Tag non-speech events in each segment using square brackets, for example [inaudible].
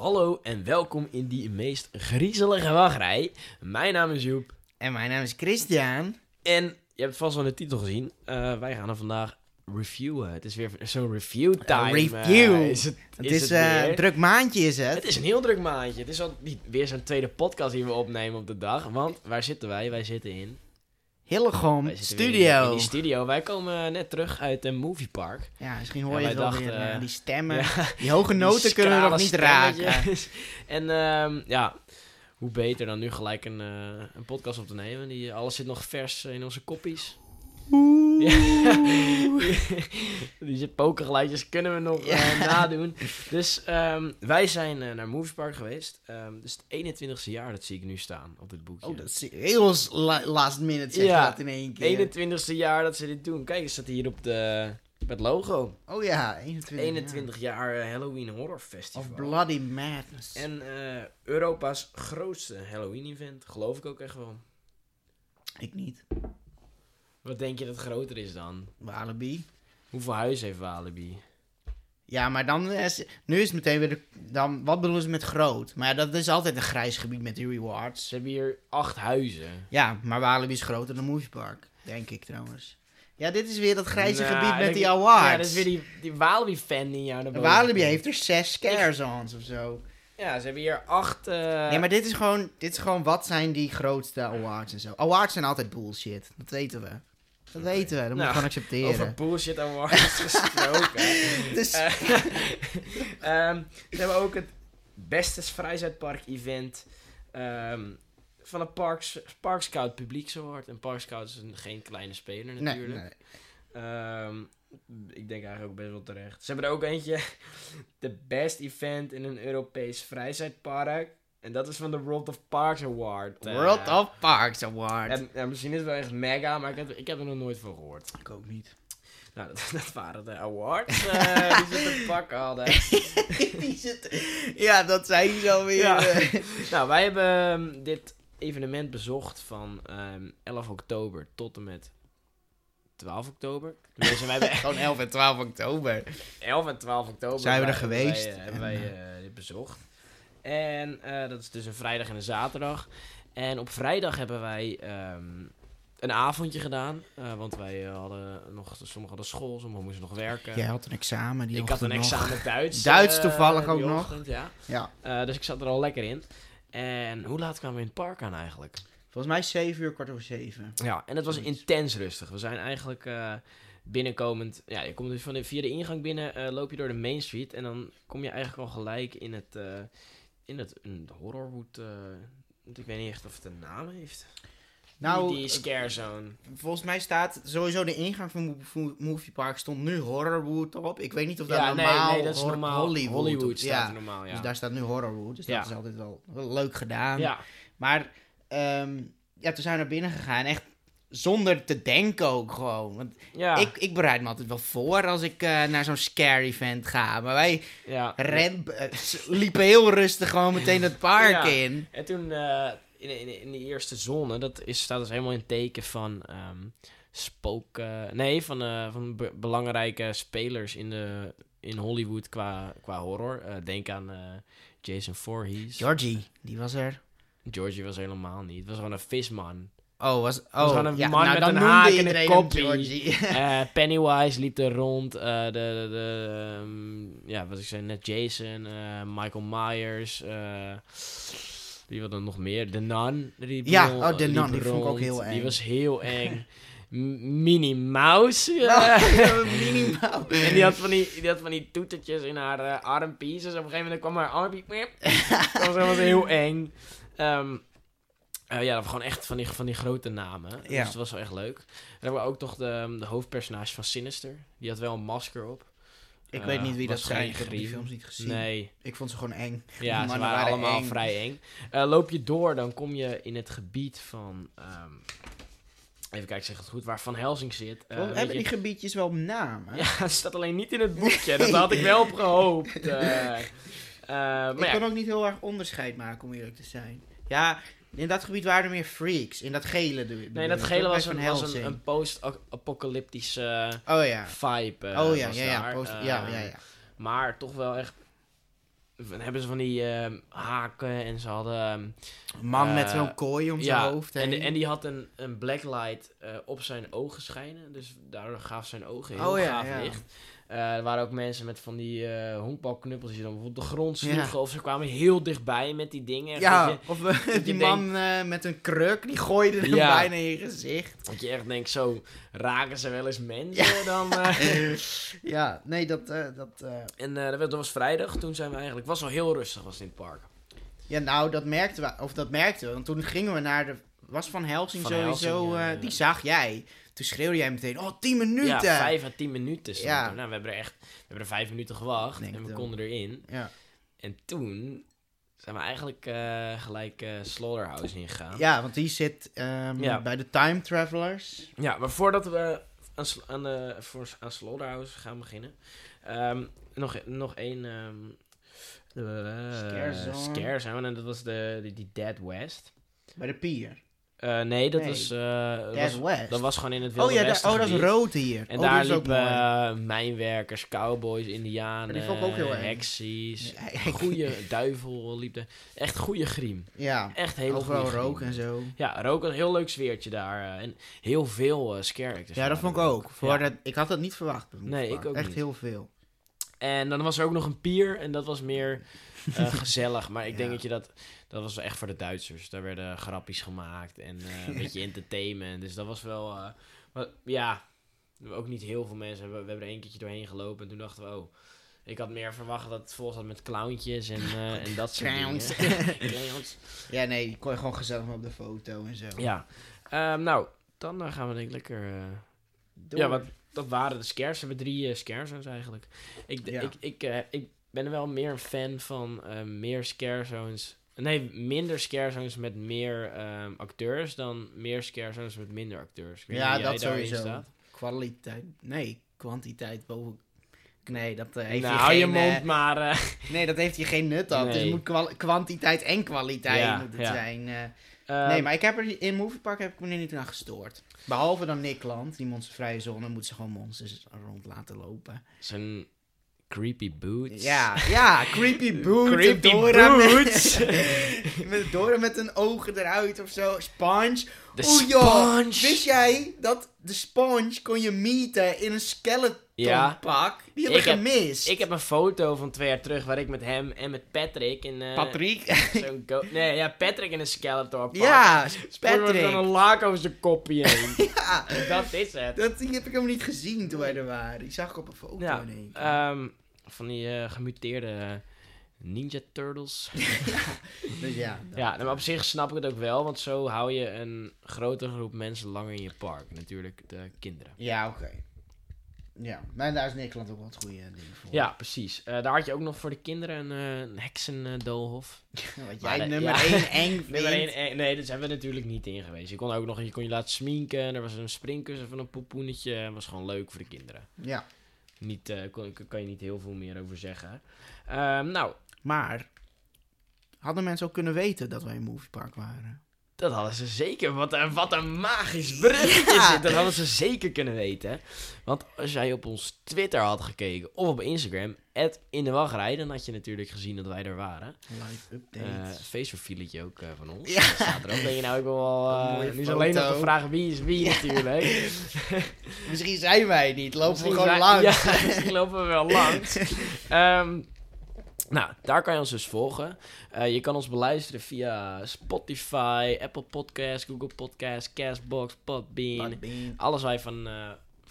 Hallo en welkom in die meest griezelige wachtrij. Mijn naam is Joep En mijn naam is Christian. en je hebt vast wel de titel gezien. Eh, wij gaan er vandaag reviewen. Het is weer zo'n review time. Review. eh, is het, Het is is, het eh, een druk maandje is het. Het is een heel druk maandje. Het is al niet weer zo'n tweede podcast die we opnemen op de dag. Want waar zitten wij? Wij zitten in... Hillegom Studio. In, die studio. Wij komen net terug uit een moviepark. Ja, misschien hoor je het wel dachten, weer. eh, eh, die stemmen. Ja. Die hoge [laughs] noten Die kunnen we nog niet raken. [laughs] en ehm, ja, hoe beter dan nu gelijk een, eh, een podcast op te nemen. Die, alles zit nog vers in onze koppies. Ja. [laughs] Die pokergeluidjes kunnen we nog eh, nadoen. Dus ehm, wij zijn eh, naar Moviepark geweest. Ehm dus het 21ste jaar, dat zie ik nu staan op dit boekje. Oh, dat is heel la- last minute zeg Ja. dat in één keer. 21ste jaar dat ze dit doen. Kijk, het staat hier op, de, op het logo. Oh ja, 21. 21 jaar eh, Halloween Horror Festival. Of Bloody Madness. En Europa's grootste Halloween-event. Geloof ik ook echt wel. Ik niet. Wat denk je dat groter is dan? Walibi. Hoeveel huizen heeft Walibi? Ja, maar dan is, nu is het meteen weer de, dan, wat bedoelen ze met groot? Maar ja, dat is altijd een grijs gebied met die rewards. Ze hebben hier acht huizen. Ja, maar Walibi is groter dan Moviepark, denk ik trouwens. Ja, dit is weer dat grijze Nou, gebied met die awards. Ja, dat is weer die, die Walibi-fan die jou Walibi heeft er zes scare-zones of zo. Ja, ze hebben hier acht... eh, ja, maar dit is, gewoon, dit is gewoon wat zijn die grootste awards en zo. Awards zijn altijd bullshit, dat weten we. Dat weten we, dat moet Nou, je gewoon accepteren. Over bullshit awards gesproken. [laughs] Dus- Eh, [laughs] ehm, we hebben ook het beste vrijzeidpark event ehm, van het Parks, Park Scout Publieks Award. En Park Scout is een, geen kleine speler nee, natuurlijk. nee. Ehm, ik denk eigenlijk ook best wel terecht. Ze hebben er ook eentje, [laughs] de best event in een Europees vrijzeidpark. En dat is van de World of Parks Award. Eh, World of Parks Award. en, ja, misschien is het wel echt mega, maar ik heb, ik heb er nog nooit van gehoord. ik ook niet. Nou, dat, [laughs] dat waren de awards eh, die ze te [laughs] pakken hadden. [laughs] Die ja, dat zijn zo weer. Ja. eh. nou, wij hebben ehm, dit evenement bezocht van ehm, 11 oktober tot en met 12 oktober. Dus wij hebben echt Gewoon 11 en 12 oktober. 11 en 12 oktober Zijn we er wij- geweest. Hebben wij, hebben En, wij eh, dit bezocht. En eh, dat is dus een vrijdag en een zaterdag. En op vrijdag hebben wij ehm, een avondje gedaan. eh, want wij hadden nog, sommigen hadden school, sommigen moesten nog werken. Jij had een examen. Die ik had een nog. examen Duits. [laughs] Duits eh, toevallig ook nog. ja. Ja. Dus ik zat er al lekker in. En hoe laat kwamen we in het park aan eigenlijk? Volgens mij 7 uur, kwart over 7. Ja, en het was intens rustig. We zijn eigenlijk eh, binnenkomend... Ja, je komt dus van de, via de ingang binnen, loop je door de Main Street. En dan kom je eigenlijk al gelijk in het... in het in Horrorwood... eh, ik weet niet echt of het een naam heeft. Nou, die, die scare zone. volgens mij staat sowieso de ingang van Mo- Mo- Movie Park stond nu Horrorwood op. Ik weet niet of dat Ja, nee, normaal nee, dat is normaal. Hollywood, staat ja. er normaal, ja. Dus daar staat nu Horrorwood. Dus Ja. dat is altijd wel, leuk gedaan. ja, Maar ehm, ja, toen zijn we naar binnen gegaan. Echt zonder te denken ook gewoon. Want ja, ik, ik bereid me altijd wel voor als ik eh, naar zo'n scare event ga. Maar wij ja. ren, eh, liepen heel rustig gewoon meteen het park Ja. in. En toen eh, in, in, in die eerste zone, dat is, staat dus helemaal in het teken van ehm spook... eh, nee, van, van be- belangrijke spelers in, de, in Hollywood qua, qua horror. Denk aan Jason Voorhees. Georgie, die was er. Georgie was helemaal niet. Het was gewoon een visman. Oh, was, oh, gewoon een ja, man nou, met een haak en een. [laughs] [laughs] Eh, Pennywise liep er rond. eh, de, de, de, ehm, ja, wat ik zei net, Jason, eh, Michael Myers. eh wie wat dan nog meer? De Nun. Die Ja, oh, de Nun, die vond ik ook heel Die eng. was heel eng. [laughs] Minnie Mouse. En die had van die, die had van die toetertjes in haar armpies. Dus op een gegeven moment kwam haar armpie. dat was, dat was heel eng. Ehm, eh, ja, dat was gewoon echt van die, van die grote namen. Ja. Dus het was wel echt leuk. Dan hebben we ook toch de, de hoofdpersonage van Sinister. Die had wel een masker op. Ik Eh, weet niet wie dat zijn. Ik heb die films niet gezien. Nee, Ik vond ze gewoon eng. [laughs] ja, ze waren, allemaal eng. vrij eng. Eh, loop je door, dan kom je in het gebied van... ehm, even kijken, zeg het goed, waar Van Helsing zit. Eh, weet hebben je- die gebiedjes wel namen? [laughs] Ja, het staat alleen niet in het boekje. Dat had ik wel op gehoopt. [laughs] eh. Eh, maar ik ja, kan ook niet heel erg onderscheid maken, om eerlijk te zijn. Ja, in dat gebied waren er meer freaks. In dat gele je. nee, dat gele was, een, was een, een post-apocalyptische Oh ja. vibe. eh, oh ja, ja, ja. Post, Eh, ja, ja, ja. Maar toch wel echt dan hebben ze van die ehm, haken en ze hadden... ehm, Een man met Eh, zo'n kooi om ja, zijn hoofd heen. en, en die had een, een blacklight eh op zijn ogen schijnen. Dus daardoor gaf zijn ogen heel Oh ja, gaaf ja. licht. Eh, er waren ook mensen met van die honkbalknuppels die dan bijvoorbeeld de grond sloegen. Ja. Of ze kwamen heel dichtbij met die dingen. Ja, je, of eh, die man met een kruk, die gooide hem Ja. bijna in je gezicht. dat je echt denkt, zo raken ze wel eens mensen dan... eh. [laughs] ja, nee, dat... dat En dat was- vrijdag. Toen zijn we eigenlijk... Het was wel heel rustig was het in het park. Ja, nou, dat merkten we. Of dat merkten we. Want toen gingen we naar de... Was Van Helsing Van sowieso... Helsing, ja, ja. die zag jij. Toen schreeuwde jij meteen... Oh, 10 minuten! Ja, vijf à tien minuten. stond Ja. er. Nou, we hebben er echt... We hebben er vijf minuten gewacht. Denk en we konden erin. Ja. En toen zijn we eigenlijk eh, gelijk eh Slaughterhouse ingegaan. Ja, want die zit Ja. bij de Time Travelers. Ja, maar voordat we aan, aan, eh, voor, aan Slaughterhouse gaan beginnen, ehm, nog, nog één eh, Scare Zone. scare zone, en dat was de, die, die Dead West. Bij de pier. Eh, nee, dat Nee. was, eh, was, West. dat was gewoon in het Wilde oh ja, oh, dat is rood hier. En oh, daar liepen eh, mijnwerkers, cowboys, indianen, die vond ik ook heel Ja, ik- goede duivel liep er. Echt goede griem. Ja, Echt hele overal rook griem. en zo. Ja, rook een heel leuk sfeertje daar. en heel veel scare actors. ja, dat vond ik ook. Voor Ja. dat, ik had dat niet verwacht. Nee, ik ook Echt niet. heel veel. En dan was er ook nog een pier en dat was meer [laughs] gezellig. Maar ik denk dat je dat... Dat was echt voor de Duitsers. Daar werden grappies gemaakt en eh, een beetje [laughs] entertainment. Dus dat was wel... eh, maar, ja, ook niet heel veel mensen. We, we hebben er één keertje doorheen gelopen en toen dachten we... Oh, ik had meer verwacht dat het vol zat met clowntjes en, eh, [laughs] en dat soort Clowns. dingen. [laughs] Clowns. Ja, nee, die kon je gewoon gezellig op de foto en zo. Ja. Ehm, nou, dan gaan we denk ik lekker... Door. Ja, wat, dat waren de scares. We hebben drie eh scare zones eigenlijk. Ik, Ja. ik, ik, ik ben wel meer een fan van eh, meer scare zones. Nee, minder scare zones met meer ehm, acteurs dan meer scare zones met minder acteurs. Ja, dat sowieso. staat. Kwaliteit. Nee, kwantiteit boven. Nee, dat eh, heeft Nou, hier hou je mond eh, maar. eh, nee, dat heeft hier geen nut aan. Dus Nee. het moet kwantiteit en kwaliteit Ja, moet het ja. zijn. eh. ehm, nee, maar ik heb er in Movie Park heb ik me er niet aan gestoord. Behalve dan Nick Land, die monstervrije zone, moet ze gewoon monsters rond laten lopen. Zijn creepy boots. Ja, ja, creepy [laughs] boots. Creepy Dora boots. Met, [laughs] met Dora met een ogen eruit of zo. Sponge. De Oeh, joh. Wist jij dat de sponge kon je mieten in een skeleton Ja. pak? Die heb Ik ik heb- gemist. Ik heb een foto van twee jaar terug waar ik met hem en met Patrick in eh, Patrick. [laughs] zo'n nee, ja, Patrick in een Skeletor pak. ja, Patrick. Dan een laak over zijn kopje heen. [laughs] Ja, dat is het. dat die heb ik hem niet gezien toen wij er waren. Die zag ik op een foto Ja, in één keer. Ehm, van die eh, gemuteerde eh, Ninja Turtles. [laughs] dus ja, ja, nou, maar op zich snap ik het ook wel, want zo hou je een grotere groep mensen langer in je park. Natuurlijk de kinderen. ja oké. Ja, maar daar is Nederland ook wel het goede ding voor. Ja, precies. Eh, daar had je ook nog voor de kinderen een, eh, een heksendoolhof. [laughs] Wat jij nummer ja. 1 [laughs] eng vindt. Nummer één, eh, nee, daar zijn we natuurlijk niet in geweest. Je kon ook nog je kon je laten sminken. en Er was een springkussen van een poepoenetje. Het was gewoon leuk voor de kinderen. Ja, Niet, eh, kon, kan je niet heel veel meer over zeggen. Ehm, nou, maar hadden mensen ook kunnen weten dat wij in Movie Park waren? Dat hadden ze zeker. Wat een, wat een magisch bruggetje Ja. zit. Dat hadden ze zeker kunnen weten. Want als jij op ons Twitter had gekeken of op Instagram, in de wachtrij, dan had je natuurlijk gezien dat wij er waren. Live Eh update. Faceprofieletje ook eh, van ons. Ja. Dat staat erop. Ben je nou ook wel... Eh, mooie nu is alleen nog de vraag wie is wie natuurlijk. [laughs] Misschien zijn wij niet. Lopen Misschien we gewoon zijn- langs. Ja, [laughs] misschien lopen we wel langs. [laughs] Ehm, nou, daar kan je ons dus volgen. Eh, je kan ons beluisteren via Spotify, Apple Podcasts, Google Podcasts, Castbox, Podbean. Podbean. Alles waar je van, eh,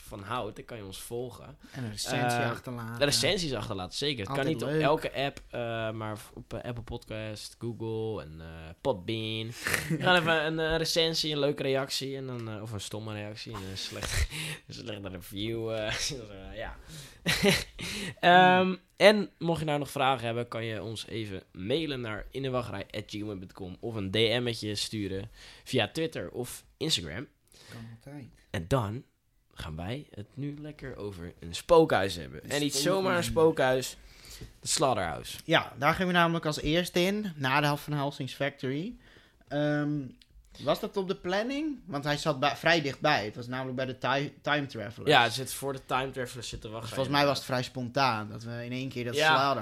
van houdt, dan kan je ons volgen. En een recensie Eh, achterlaten. De recensies achterlaten, zeker. Het kan niet op elke app, eh, maar op eh, Apple Podcast, Google en Podbean. [laughs] We gaan even een eh, recensie, een leuke reactie, en dan, of een stomme reactie, en een slechte, [laughs] een slechte review. [laughs] ja. Ehm, en mocht je nou nog vragen hebben, kan je ons even mailen naar innewachtrij.gmail.com of een DM'tje sturen via Twitter of Instagram. Kan altijd. En dan gaan wij het nu lekker over een spookhuis hebben. En niet zomaar een spookhuis, de Slaughterhouse. Ja, daar gaan we namelijk als eerste in. Na de helft van Helsing's Factory. Ehm, Was dat op de planning? Want hij zat bij- vrij dichtbij. Het was namelijk bij de ti- Time Travelers. Ja, zit voor de time travelers zitten wachten. Dus volgens mij was het vrij spontaan. Dat we in één keer dat Ja, er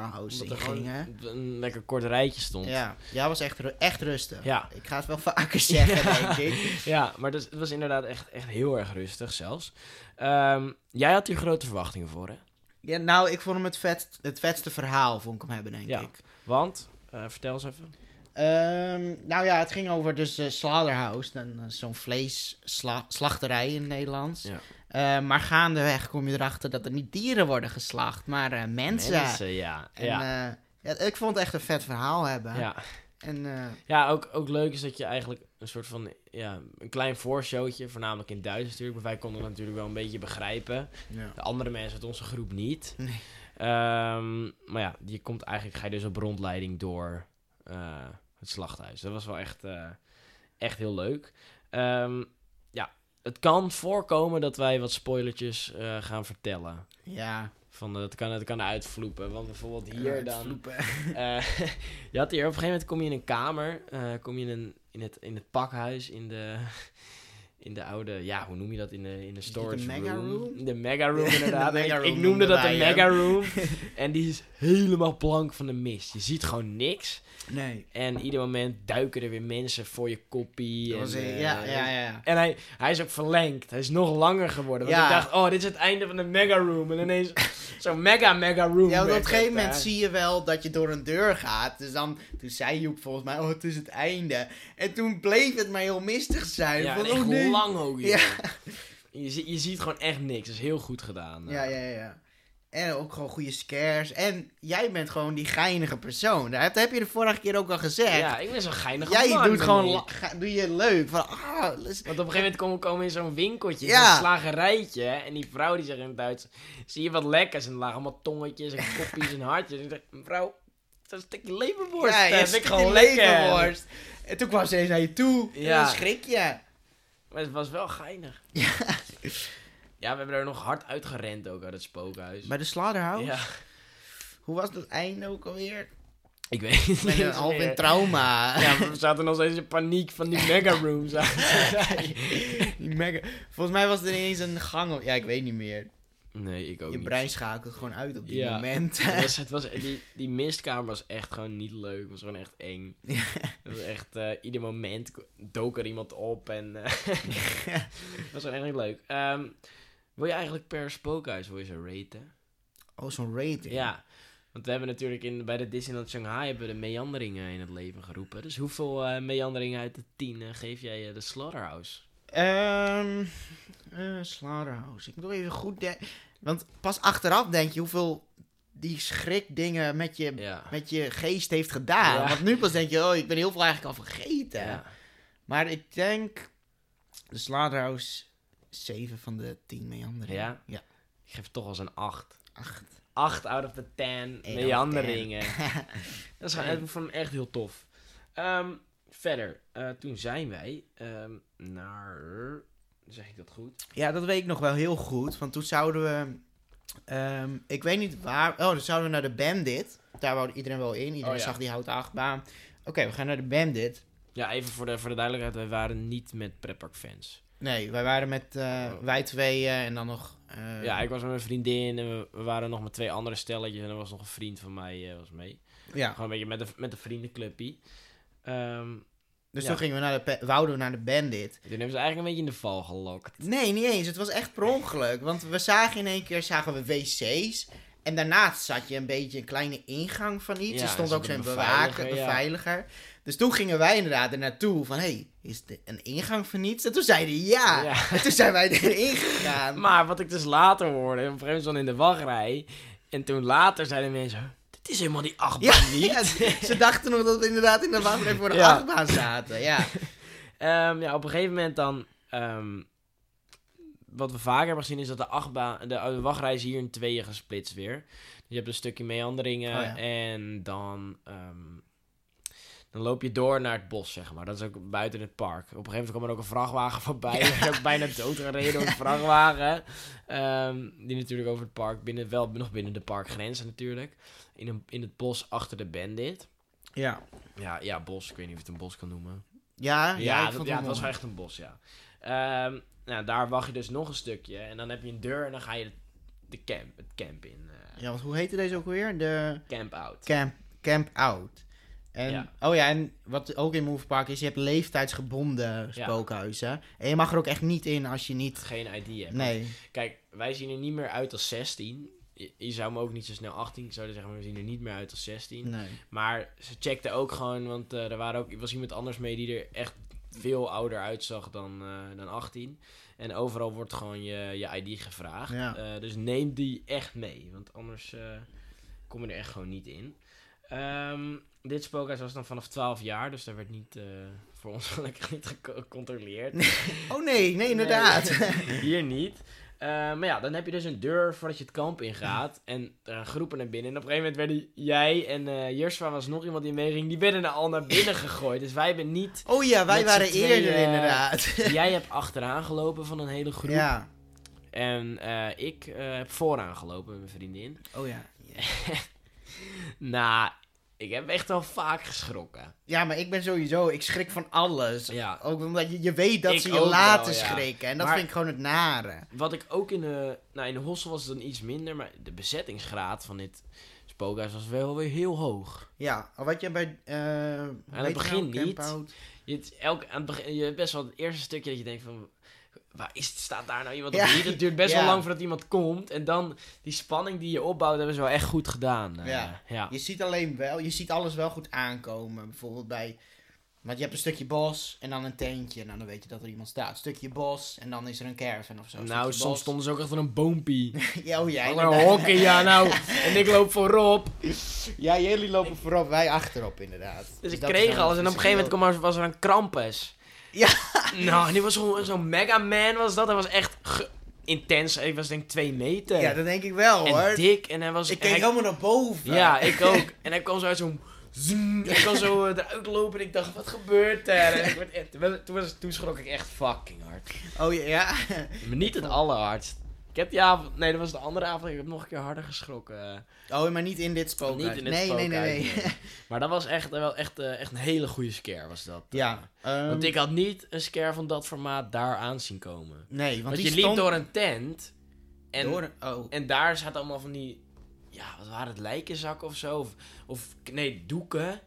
in gingen. een lekker kort rijtje stond. Ja, ja was echt, echt rustig. Ja. Ik ga het wel vaker [laughs] zeggen, denk ik. [laughs] Ja, maar dus, het was inderdaad echt, echt heel erg rustig zelfs. Ehm, jij had hier grote verwachtingen voor, hè? Ja, nou, ik vond hem het, vet, het vetste verhaal, vond ik hem hebben, denk Ja. ik. Want, eh, vertel eens even. Ehm, nou ja, het ging over dus eh, Slaughterhouse. dan, eh, Zo'n vleesslachterij in het Nederlands. Ja. Eh, maar gaandeweg kom je erachter dat er niet dieren worden geslacht, maar eh, mensen. Mensen, ja. En, ja. ja, ik vond het echt een vet verhaal hebben. ja. En Ja, ook, ook leuk is dat je eigenlijk een soort van, ja, een klein voorshowtje, voornamelijk in Duits natuurlijk, maar wij konden het natuurlijk wel een beetje begrijpen. ja. De andere mensen uit onze groep niet. Nee. Ehm, maar ja, je komt eigenlijk, ga je dus op rondleiding door het slachthuis. Dat was wel echt, eh, echt heel leuk. Ehm, ja, het kan voorkomen dat wij wat spoilertjes eh, gaan vertellen. ja. Van, eh, het, kan, het kan uitvloepen, want bijvoorbeeld hier dan... Eh, [laughs] je had hier op een gegeven moment kom je in een kamer, eh, kom je in, een, in, het, in het pakhuis, in de, in de oude, ja, hoe noem je dat, in de, in de storage een mega room? De mega room De inderdaad. mega Ik- room ik noemde dat de mega room. [laughs] en die is helemaal blank van de mist. Je ziet gewoon niks. Nee. En ieder moment duiken er weer mensen voor je koppie. En, eh, ja, ja, ja. En hij, hij is ook verlengd. Hij is nog langer geworden. Want Ja. ik dacht, oh, dit is het einde van de mega room. En ineens [laughs] zo'n mega, mega room. Ja, op een gegeven moment zie je wel dat je door een deur gaat. Dus dan, toen zei Joep volgens mij, oh, het is het einde. En toen bleef het maar heel mistig zijn. Ja, van, oh nee. Lang ook. Ja. joh. [laughs] Je, je ziet gewoon echt niks. Dat is heel goed gedaan. Ja, ja, ja, ja. En ook gewoon goede scares. En jij bent gewoon die geinige persoon. Dat heb je de vorige keer ook al gezegd. Ja, ik ben zo'n geinig jij man, doet ben gewoon ga- doe je leuk. Van, ah, Want op een gegeven moment komen we komen in zo'n winkeltje, Ja. zo'n slagerijtje. En die vrouw die zegt in het Duits, zie je wat lekkers? En er lagen allemaal tongetjes en kopjes en hartjes. En ik zeg, mevrouw, dat is een stukje leverworst. ja, Ja, je vind ik gewoon lekker. leverworst. En toen kwam ze eens naar je toe. En Ja. dan schrik je. Maar het was wel geinig. Ja. [laughs] Ja, we hebben er nog hard uitgerend ook uit het spookhuis. Bij de Slaughterhouse? Ja, Hoe was dat einde ook alweer? ik weet het niet een half in trauma. [laughs] Ja, we zaten nog steeds in paniek van die [laughs] mega rooms. Die mega... Volgens mij was er ineens een gang. Ja, ik weet niet meer. Nee, ik ook Je niet. brein schakelt gewoon uit op die Ja. moment. Het was, [laughs] het was, die, die mistkamer was echt gewoon niet leuk. Het was gewoon echt eng. Het was echt, eh, ieder moment dook er iemand op en eh, [laughs] het was gewoon echt niet leuk. Ehm, wil je eigenlijk per spookhuis wil je ze raten? Oh, zo'n rating. Ja, want we hebben natuurlijk in, bij de Disneyland Shanghai hebben we de meanderingen in het leven geroepen. Dus hoeveel eh, meanderingen uit de tien eh, geef jij eh, de Slaughterhouse? Ehm eh, Slaughterhouse. Ik moet even goed. Want pas achteraf denk je hoeveel die schrikdingen met je, Ja. met je geest heeft gedaan. Ja. Want nu pas denk je, oh, ik ben heel veel eigenlijk al vergeten. ja. Maar ik denk de Slaughterhouse 7 van de 10 meanderingen. Ja? Ja. Ik geef het toch als een 8. 8. 8 out of the 10 of meanderingen. [laughs] Dat is gewoon, hem echt heel tof. Ehm, verder, eh, toen zijn wij ehm, naar... Zeg ik dat goed? Ja, dat weet ik nog wel heel goed. Want toen zouden we. ehm, ik weet niet waar. Oh, dan zouden we naar de Bandit. Daar wou iedereen wel in. Iedereen Oh, ja. zag die houten achtbaan. Oké, we gaan naar de Bandit. Ja, even voor de, voor de duidelijkheid. Wij waren niet met pretpark fans. Nee, wij waren met eh, Oh. wij tweeën en dan nog. eh, ja, ik was met mijn vriendin en we, we waren nog met twee andere stelletjes. En er was nog een vriend van mij eh, was mee. ja. Gewoon een beetje met de, met de vriendenclubpie. Ehm, Dus Ja. toen gingen we naar de, wouden we naar de Bandit. toen hebben ze eigenlijk een beetje in de val gelokt. Nee, niet eens. Het was echt per ongeluk. Want we zagen in één keer zagen we wc's. En daarnaast zat je een beetje een kleine ingang van iets. Ja, er stond er ook zo'n bewaker, beveiliger, ja. Dus toen gingen wij inderdaad er naartoe van... Hé, hey, is dit een ingang van iets? En toen zeiden ja. Ja. [laughs] En toen zijn wij erin gegaan. Maar wat ik dus later hoorde, op een gegeven moment in de wachtrij. En toen later zeiden mensen, dit is helemaal die achtbaan Ja, niet. ja, ze dachten nog dat we inderdaad in de wachtrij voor de Ja. achtbaan zaten. Ja. [laughs] Ehm, ja, op een gegeven moment dan... ehm, wat we vaker hebben gezien is dat de, achtbaan, de, de wachtrij is hier in tweeën gesplitst weer. Dus je hebt een stukje meanderingen Oh en dan... ehm, dan loop je door naar het bos, zeg maar. Dat is ook buiten het park. Op een gegeven moment kwam er ook een vrachtwagen voorbij. Ik ben [laughs] ook bijna doodgereden door een [laughs] vrachtwagen. Ehm, die natuurlijk over het park, binnen, wel nog binnen de parkgrenzen natuurlijk. In, een, in het bos achter de bandit. Ja. Ja, ja, bos. Ik weet niet of je het een bos kan noemen. Ja, ja, Ja, ik dat, vond ja hem het was echt een bos, ja. Ehm, nou, daar wacht je dus nog een stukje. En dan heb je een deur en dan ga je de camp, het camp in. eh, Ja, want hoe heette deze ook weer? De Camp out. Camp, camp Out. En, Ja. Oh ja, en wat ook in Move Park is, je hebt leeftijdsgebonden spookhuizen. En je mag er ook echt niet in als je niet... Geen ID hebt. Nee. Kijk, wij zien er niet meer uit als 16. Je, je zou me ook niet zo snel 18 zouden zeggen, maar we zien er niet meer uit als 16. Nee. Maar ze checkten ook gewoon, want eh, er waren ook, was iemand anders mee die er echt veel ouder uitzag dan, eh, dan 18. En overal wordt gewoon je, je ID gevraagd. Ja. Eh, dus neem die echt mee, want anders kom je er echt gewoon niet in. Ehm, dit spookhuis was dan vanaf 12 jaar, dus daar werd niet eh, voor ons [laughs] gelukkig niet gecontroleerd. [laughs] Oh nee, nee, inderdaad. [laughs] Hier niet. Eh, maar ja, dan heb je dus een deur voordat je het kamp ingaat. En er gaan groepen naar binnen. En op een gegeven moment werden jij en eh Jurswa was nog iemand die meeging. Die werden er al naar binnen gegooid. Dus wij hebben niet... Oh ja, wij waren eerder inderdaad. jij hebt achteraan gelopen van een hele groep. ja. En ik heb vooraan gelopen met mijn vriendin. Oh ja. Nou, ik heb echt wel vaak geschrokken. Ja, maar ik ben sowieso, ik schrik van alles. Ja. Ook omdat je, je weet dat Ik ze je wel, laten ja. schrikken. En dat Maar- vind ik gewoon het nare. Wat ik ook in de... Nou, in de hostel was het dan iets minder. Maar de bezettingsgraad van dit spookhuis was wel weer heel hoog. Ja, wat je bij... eh het weet je begin niet. Je, het, elk, aan het begin, je hebt best wel het eerste stukje dat je denkt van... Waar is, staat daar nou iemand Ja. of niet? Het duurt best Ja. wel lang voordat iemand komt. En dan die spanning die je opbouwt, hebben ze wel echt goed gedaan. eh, Ja. ja. Je ziet alleen wel, je ziet alles wel goed aankomen. Bijvoorbeeld bij, want je hebt een stukje bos en dan een tentje. Nou, dan weet je dat er iemand staat. Een stukje bos en dan is er een caravan of zo. Nou, soms bos. stonden ze ook echt van een boompie. [laughs] Ja, oh inderdaad. een hokken, ja nou. [laughs] En ik loop voorop. Ja, jullie lopen voorop, wij achterop inderdaad. Dus ik dat kreeg alles. En op een gegeven moment was er een Krampus. Ja. [laughs] Nou, en die was zo'n zo Mega Man was dat. Hij was echt intens. Hij was denk ik twee meter. Ja, dat denk ik wel en hoor. dik. En hij was... Ik en keek hij- helemaal naar boven. Ja, ik [laughs] ook. En hij kwam zo uit zo'n... Hij kwam zo eh, eruit lopen en ik dacht, wat gebeurt er? En ik werd toen, was, toen schrok ik echt fucking hard. Oh ja, ja. Maar niet het allerhardst. Ik heb die avond... Nee, dat was de andere avond. Ik heb nog een keer harder geschrokken. Oh, maar niet in dit spookhuis. Niet in dit nee, nee, nee, [laughs] Maar dat was echt, wel echt, eh, echt een hele goede scare, was dat. Ja. ehm, Want ik had niet een scare van dat formaat daar aan zien komen. nee, want, Want, die je liep stond door een tent. En, door- oh. en daar zaten allemaal van die... Ja, wat waren het? Lijkenzakken of zo? Of, of nee, doeken.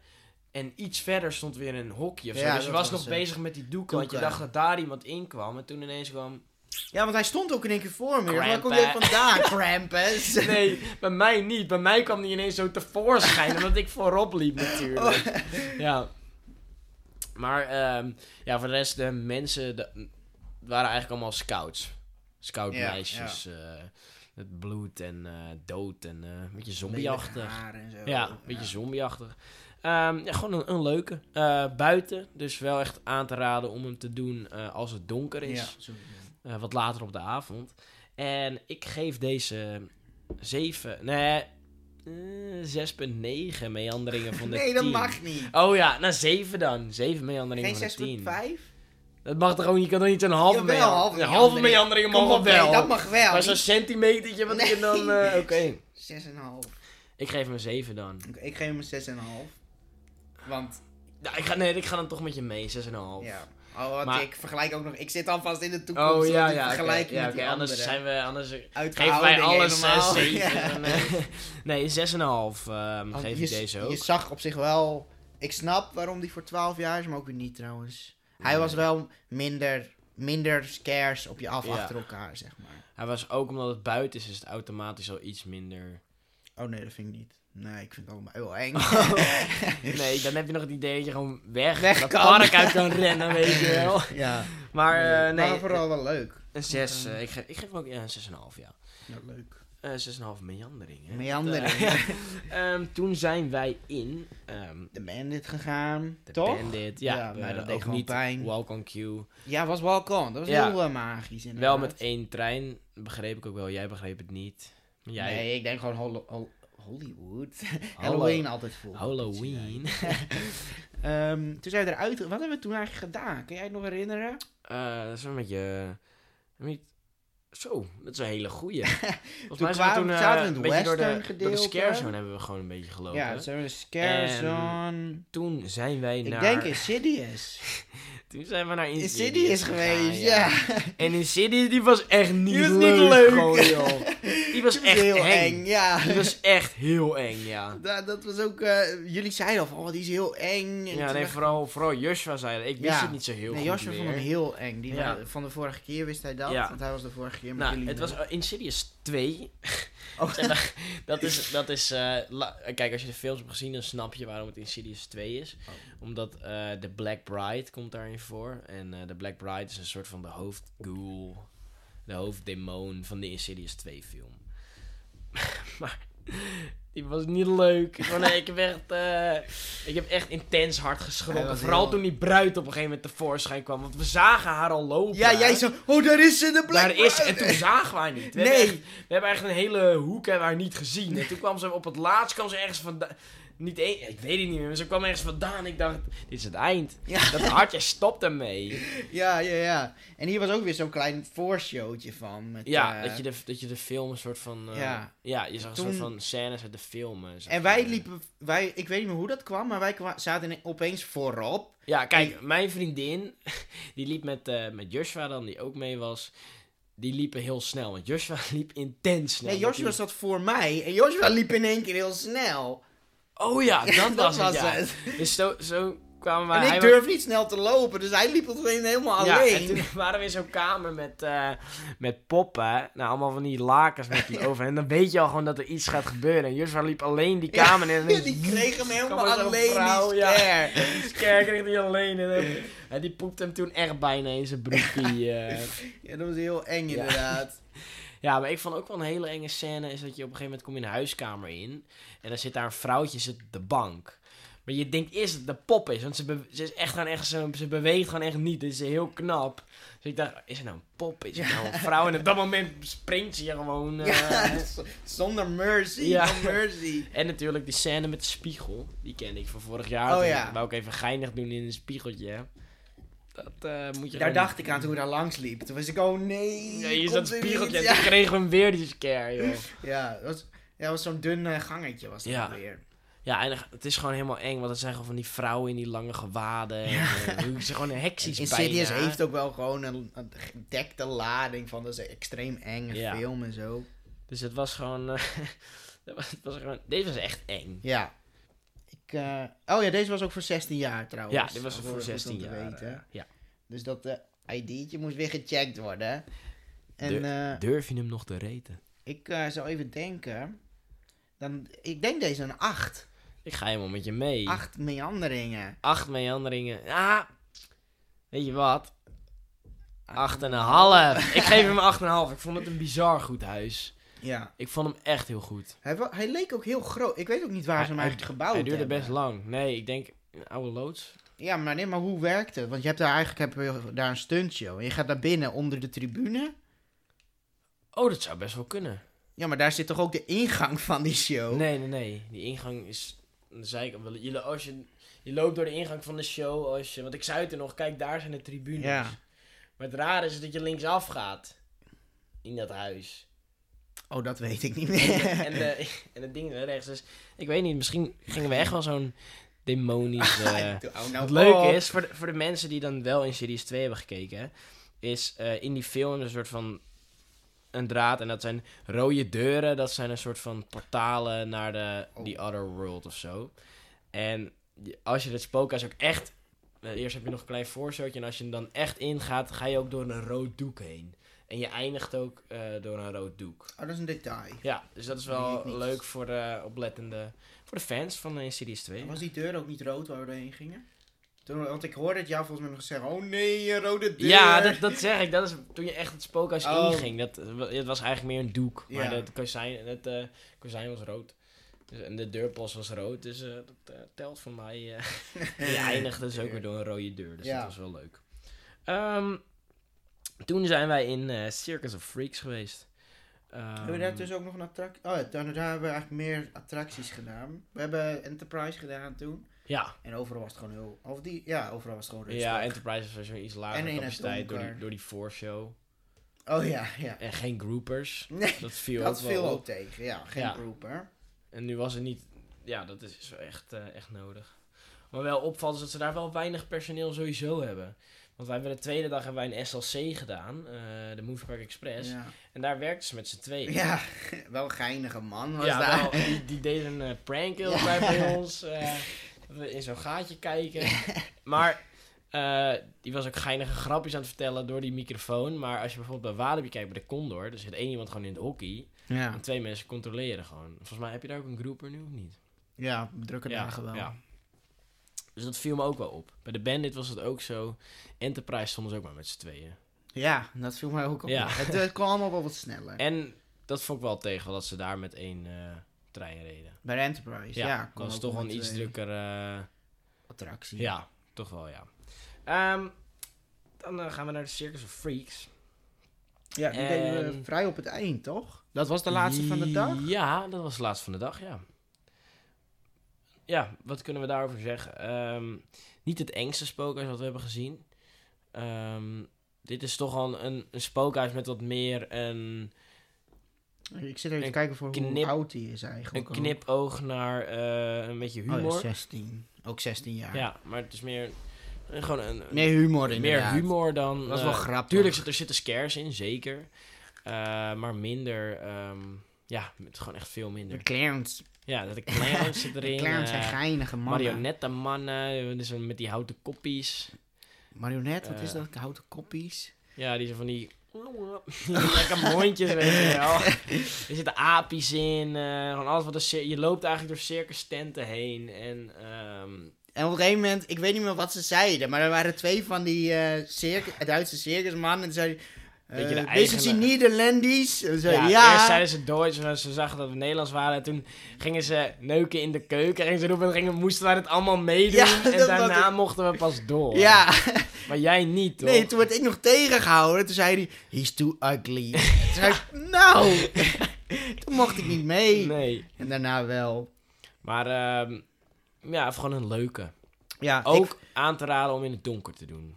En iets verder stond weer een hokje of zo. Ja, dus je was, was nog het. bezig met die doeken, Want je Doeken. dacht dat daar iemand in kwam. En toen ineens kwam... Ja, want hij stond ook in één keer voor me. Waar kom je vandaan, Krampus? [laughs] Nee, bij mij niet. Bij mij kwam die ineens zo tevoorschijn. omdat ik voorop liep natuurlijk. Oh. [laughs] Ja. Maar ehm, ja, voor de rest, de mensen de, waren eigenlijk allemaal scouts. Scoutmeisjes. eh, met bloed en eh, dood en eh, een beetje zombieachtig. Ja, een beetje zombieachtig. Ehm, ja, gewoon een, een leuke. Eh, buiten, dus wel echt aan te raden om hem te doen eh, als het donker is. Ja, Eh, wat later op de avond. En ik geef deze 7, nee, eh, 6,9 meanderingen van de Nee, 10. dat mag niet. Oh ja, nou 7 dan. 7 meanderingen van de 10. Geen 6,5? Dat mag toch gewoon, je kan toch niet zo'n halve Jawel, meandering. halve Een halve meandering. meanderingen op, wel. nee, dat mag wel. Maar zo'n centimetertje wat je dan... eh, Oké. Nee. 6,5. Ik geef hem een 7 dan. Oké, ik geef hem een 6,5. Want, Nou, ik ga, nee, ik ga dan toch met je mee, 6,5. ja. Oh, Maar- ik vergelijk ook nog... Ik zit alvast in de toekomst. Oh ja, ja. Ja, anders zijn we... Anders geven wij alles helemaal. 6, 7. [laughs] Ja. Nee, 6,5 ehm Want geef je, ik deze ook. Je zag op zich wel... Ik snap waarom die voor 12 jaar is, maar ook weer niet trouwens. Hij was wel minder, minder scares op je af Ja. achter elkaar, zeg maar. Hij was ook omdat het buiten is, is het automatisch al iets minder. Oh nee, dat vind ik niet. Nee, ik vind het allemaal heel eng. [laughs] [laughs] Nee, dan heb je nog het idee dat je gewoon weg, Weg dat kan. park uit kan rennen, weet je wel. [laughs] ja. Maar eh, nee, Maar vooral wel leuk. een 6. ik, geef, ik geef hem ook ja, een 6,5 ja. Ja, leuk. Eh 6,5 meandering. hè. Meandering. Eh, ehm, toen zijn wij in ehm De bandit gegaan, de toch? Bandit. Ja, Ja, maar dat deed gewoon niet pijn. Walk on Cue. Ja, was wel kon. Dat was Ja. heel eh, magisch inderdaad. Wel met één trein, begreep ik ook wel. Jij begreep het niet. Jij, Nee, ik denk gewoon Hol- Hol- Hollywood. [laughs] Hallo- Halloween altijd vol. Halloween. [laughs] Ehm, toen zijn we eruit... Wat hebben we toen eigenlijk gedaan? Kun jij het nog herinneren? Eh, dat is wel met je... Niet, Zo, dat is een hele goeie. [laughs] Volgens Toen mij zijn we toen we in een beetje door de, western door de gedeelte. scare zone hebben we gewoon een beetje gelopen. Ja, het zijn de Scare En- Zone. Toen zijn wij Ik naar... denk Insidious. Toen zijn we naar Insidious, geweest, ja. En Insidious, die was echt niet, Die was leuk, niet leuk. gewoon, joh. Die was echt heel eng. eng, ja. Die was echt heel eng, ja. Dat, dat was ook, eh, jullie zeiden al van, oh, die is heel eng. En Ja, nee, vooral, vooral Joshua zei dat. Ik wist Ja. het niet zo heel Nee, goed Joshua vond hem heel eng. Die Ja. wa- van de vorige keer wist hij dat, want hij was de vorige keer met Nou, jullie. het was uh, Insidious 2. Oh. [laughs] Dat is, [laughs] dat is uh, la- kijk, als je de films hebt gezien, dan snap je waarom het Insidious 2 is. Oh. Omdat uh, de Black Bride komt daarin voor. En de Black Bride is een soort van de hoofdghoul, de hoofddemon van de Insidious 2 film. [laughs] maar die was niet leuk. Maar nee, ik heb echt, uh, ik heb echt intens hard geschrokken. Vooral heel- toen die bruid op een gegeven moment tevoorschijn kwam. Want we zagen haar al lopen. Ja, jij zo, oh, daar is ze, de Black Daar is ze. En toen zagen we haar niet. We Nee. Hebben echt, we hebben echt een hele hoek hebben haar niet gezien. En toen kwam ze op het laatst kwam ze ergens vandaan. Niet één, ik weet het niet meer. Maar ze kwam ergens vandaan. Ik dacht, dit is het eind. Ja. Dat hartje stopt ermee. [laughs] Ja, ja, ja. En hier was ook weer zo'n klein voorshowtje van. Met, Ja, eh, dat, je de, dat je de film een soort van... eh, Ja. ja, je zag een soort van scènes uit de film. En wij liepen, wij, ik weet niet meer hoe dat kwam, maar wij kwa- zaten opeens voorop. Ja, kijk, mijn vriendin, [laughs] die liep met, eh, met Joshua dan, die ook mee was. Die liepen heel snel. Want Joshua [laughs] liep intens snel. Nee, Joshua zat voor mij en Joshua liep in één keer heel snel. Oh ja, [laughs] dat, was, het, ja. het. Dus zo, zo kwamen wij... En ik durf niet snel te lopen, dus hij liep het alleen helemaal Ja, alleen. en toen [laughs] waren we in zo'n kamer met, eh, met poppen. Nou, allemaal van die lakens met die [laughs] over. En dan weet je al gewoon dat er iets gaat gebeuren. En Joshua liep alleen die kamer in. En die kreeg hem helemaal alleen, vrouw, die ja. scare. Die scare kreeg hij alleen. En, dan- en die poepte hem toen echt bijna in zijn broekie. eh. Ja, dat was heel eng inderdaad. Ja, maar ik vond ook wel een hele enge scène. Is dat je op een gegeven moment kom je een huiskamer in. En dan zit daar een vrouwtje zit op de bank. Maar je denkt eerst dat het de pop is. Want ze, ze is echt gewoon echt zo, ze beweegt gewoon echt niet. Dit is heel knap. Dus ik dacht, is het nou een pop? Is het nou een vrouw? En op dat moment springt ze hier gewoon. eh, Ja, [laughs] zonder mercy, Ja. no mercy. En natuurlijk die scène met de spiegel. Die kende ik van vorig jaar. Oh, wou ik even geinig doen in een spiegeltje. Dat eh, moet je Daar dacht ik aan toen we daar langs liepen. Toen was ik, oh nee. Ja, dat er spiegeltje. En Ja, toen kregen we hem weer die scare, joh. ja dat was, ja, dat was zo'n dun eh, gangetje was dat Ja. weer. Ja, en het is gewoon helemaal eng. Want het zijn gewoon van die vrouwen in die lange gewaden. En, eh, ze gewoon een heksies Insidious bijna. heeft ook wel gewoon een, een gedekte lading van dat is een extreem enge Ja. film en zo. Dus het was gewoon... [laughs] het was, het was gewoon deze was echt eng. Ja. Eh, oh ja, deze was ook voor 16 jaar trouwens. Ja, dit was Voor- voor goed 16 om te jaar. weten. eh, ja. Dus dat eh ID'tje moest weer gecheckt worden. En Durf je hem nog te reten? ik zou even denken. Dan, ik denk deze een 8. Ik ga helemaal met je mee. 8 meanderingen. Acht meanderingen. Ah, weet je wat? Acht Acht en een half. Ik geef hem acht en een half. Ik vond het een bizar goed huis. Ja. Ik vond hem echt heel goed. Hij, hij leek ook heel groot. Ik weet ook niet waar Hij- ze hem eigenlijk gebouwd Hij duurde hebben. best lang. Nee, ik denk een oude loods. Ja, maar nee, maar hoe werkt het? Want je hebt daar eigenlijk heb je daar een stuntshow. En je gaat naar binnen onder de tribune. Oh, dat zou best wel kunnen. Ja, maar daar zit toch ook de ingang [laughs] van die show? Nee, nee, nee. Die ingang is. Wel- Je, als je, je loopt door de ingang van de show. Als je, want ik zei het er nog, kijk, daar zijn de tribunes. Ja. Maar het rare is dat je linksaf gaat. In dat huis. Oh, dat weet ik niet [laughs] meer. en, de, en het ding rechts. Dus ik weet niet, misschien gingen we echt wel zo'n demonisch... [laughs] eh, Oh, nou, Wat leuk is, voor de, voor de mensen die dan wel in Series 2 hebben gekeken, is eh, in die film een soort van een draad. En dat zijn rode deuren, dat zijn een soort van portalen naar de Oh. the other world of zo. En als je het spookhuis ook echt... eh, eerst heb je nog een klein voorshowtje en als je er dan echt ingaat, ga je ook door een rood doek heen. En je eindigt ook eh, door een rood doek. Oh, dat is een detail. Ja, dus dat is wel leuk voor de oplettende... Voor de fans van uh, Series 2. Was die deur ook niet rood waar we doorheen gingen? Toen, want ik hoorde het jou volgens mij nog zeggen, oh nee, een rode deur. Ja, dat, dat zeg ik. Dat is toen je echt het spookhuis Oh. inging. Dat, het was eigenlijk meer een doek. Ja. Maar het kozijn, het, eh, kozijn was rood. Dus, en de deurpost was rood. Dus eh, dat eh, telt voor mij. eh. [laughs] je eindigde dus ook weer door een rode deur. Dus Ja. dat was wel leuk. Ehm, toen zijn wij in eh, Circus of Freaks geweest. Hebben we daar dus ook nog een attractie? Oh ja, daar, hebben we eigenlijk meer attracties gedaan. We hebben Enterprise gedaan toen. Ja, En overal was het gewoon heel... Of die, ja, overal was het gewoon rustig. ja, Enterprise was iets En lager in het capaciteit door die, door die voorshow. Oh ja, ja. En geen groupers. [laughs] Nee, Dat viel dat ook viel ook tegen. Ja, geen Ja. grouper. En nu was het niet... Ja, dat is echt, eh, echt nodig. Maar wel opvalt is dat ze daar wel weinig personeel sowieso hebben. Want wij hebben de tweede dag hebben wij een SLC gedaan. eh, de Movie Park Express. Ja. En daar werkten ze met z'n tweeën. ja, [laughs] wel geinige man was Ja, daar. wel, die, die deed een eh, prank heel Ja. bij, [laughs] ons. we in zo'n gaatje kijken. [laughs] Maar die was ook geinige grapjes aan het vertellen door die microfoon. Maar als je bijvoorbeeld bij Walibi kijkt bij de Condor, er zit één iemand gewoon in het hockey. En twee mensen controleren gewoon. Volgens mij heb je daar ook een groeper nu of niet? ja drukke dagen wel. Dus dat viel me ook wel op. Bij de Bandit was het ook zo. Enterprise stonden ze ook maar met z'n tweeën. Ja, dat viel mij ook op. Ja. Het, het kwam allemaal wel wat sneller. En dat vond ik wel tegen dat ze daar met één eh, trein reden. Bij de Enterprise, ja. Dat was toch een iets drukker... Attractie. Ja, toch wel, ja. Ehm, dan eh, gaan we naar de Circus of Freaks. Ja, die deden we En- vrij op het eind, toch? Dat was de laatste van de dag? Ja, dat was de laatste van de dag, ja. Ja, wat kunnen we daarover zeggen? Ehm, niet het engste spookhuis wat we hebben gezien. Ehm, dit is toch al een, een spookhuis met wat meer een, Ik zit even te kijken voor knip- hoe oud die is eigenlijk. een knipoog naar eh, een beetje Oh humor. 16. Ook 16 jaar. ja. maar het is meer gewoon een, Meer humor meer humor dan... Dat is wel eh, grappig. Tuurlijk zit er zitten scares in, zeker. Eh, maar minder... ehm, ja, het is gewoon echt veel minder. De clowns. Ja, dat de [laughs] clowns zit De erin. clowns zijn eh, geinige mannen. marionettenmannen, dus met die houten koppies. Marionet, wat is Eh. dat? Houten koppies. Ja, die zijn van [laughs] die... lekker mondjes, weet je wel. [laughs] Er zitten apies in. eh, gewoon alles wat cir- Je loopt eigenlijk door circus tenten heen. En ehm, En op een gegeven moment, ik weet niet meer wat ze zeiden, maar er waren twee van die eh circus, Duitse circusmannen. En zeiden, Weet je, de uh, ze ja, zeiden, ja, eerst zeiden ze Duits, en ze zagen dat we Nederlands waren. En toen gingen ze neuken in de keuken. En ze roepen, en gingen, moesten wij het allemaal meedoen. Ja, en daarna mochten we pas door. ja. Maar jij niet, toch? Nee, toen werd ik nog tegengehouden. Toen zei hij, he's too ugly. toen zei ik, [laughs] nou. [laughs] toen mocht ik niet mee. Nee. En daarna wel. Maar ehm, ja, gewoon een leuke. Ja, Ook ik- aan te raden om in het donker te doen.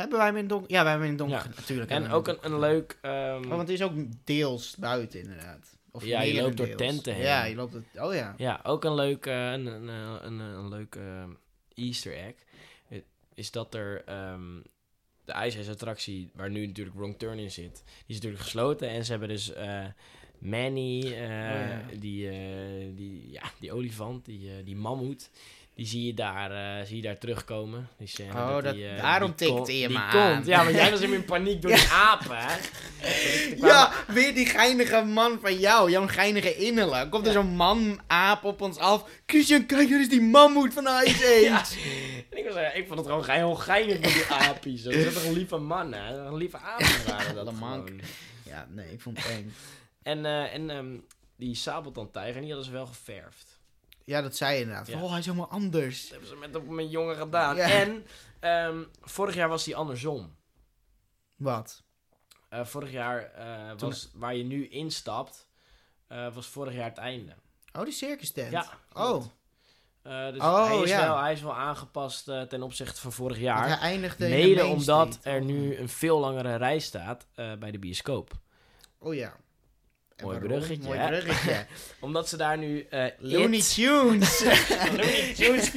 Hebben wij hem in het donker? Ja, wij hebben hem in het donker. Ja. Natuurlijk. En ook een, een leuk... Oh, want het is ook deels buiten inderdaad. Of Ja, je loopt door tenten heen. Ja, je loopt het. Oh ja. Ja, ook een leuk, eh, een, een, een, een, een leuk eh, easter egg. Eh, Is dat er ehm, de ijsijsattractie, waar nu natuurlijk Wrong Turn in zit, die is natuurlijk gesloten. En ze hebben dus eh, Manny, eh, ja. die, eh, die, ja, die olifant, die, eh, die mammoet. Die zie je daar, eh, zie je daar terugkomen. Die scène Oh, dat- die, eh, daarom tikte je me komt. Ja, want jij was in paniek door die [laughs] apen, hè? Ja, weer die geinige man van jou, jouw geinige innerlijk. Komt er zo'n man-aap op ons af. Christian, kijk, daar is die mammoet van Ice. [laughs] Ja. En ik, was, eh, ik vond het gewoon ge- heel geinig met die apies. Dat zijn toch een lieve mannen, hè? Een lieve apen waren [laughs] dat gewoon. Ja, nee, ik vond het eng. En, eh, en ehm, die sabeltandtijger, die hadden ze wel geverfd. Ja, dat zei je inderdaad. Ja. Oh, hij is helemaal anders. Dat hebben ze met, op mijn jongen gedaan. Ja. En ehm, vorig jaar was die andersom. Wat? Eh, vorig jaar eh, was waar je nu instapt, eh, was vorig jaar het einde. Oh, die circus tent. Ja. Oh, dus Oh, hij, is ja. wel, hij is wel aangepast ten opzichte van vorig want jaar. hij eindigde in de Mede omdat er nu een veel langere rij staat bij de bioscoop. Oh ja. Mooi bruggetje, Mooi hè? bruggetje. [laughs] Omdat ze daar nu eh Looney It- Tunes. Looney Tunes [laughs] 4D.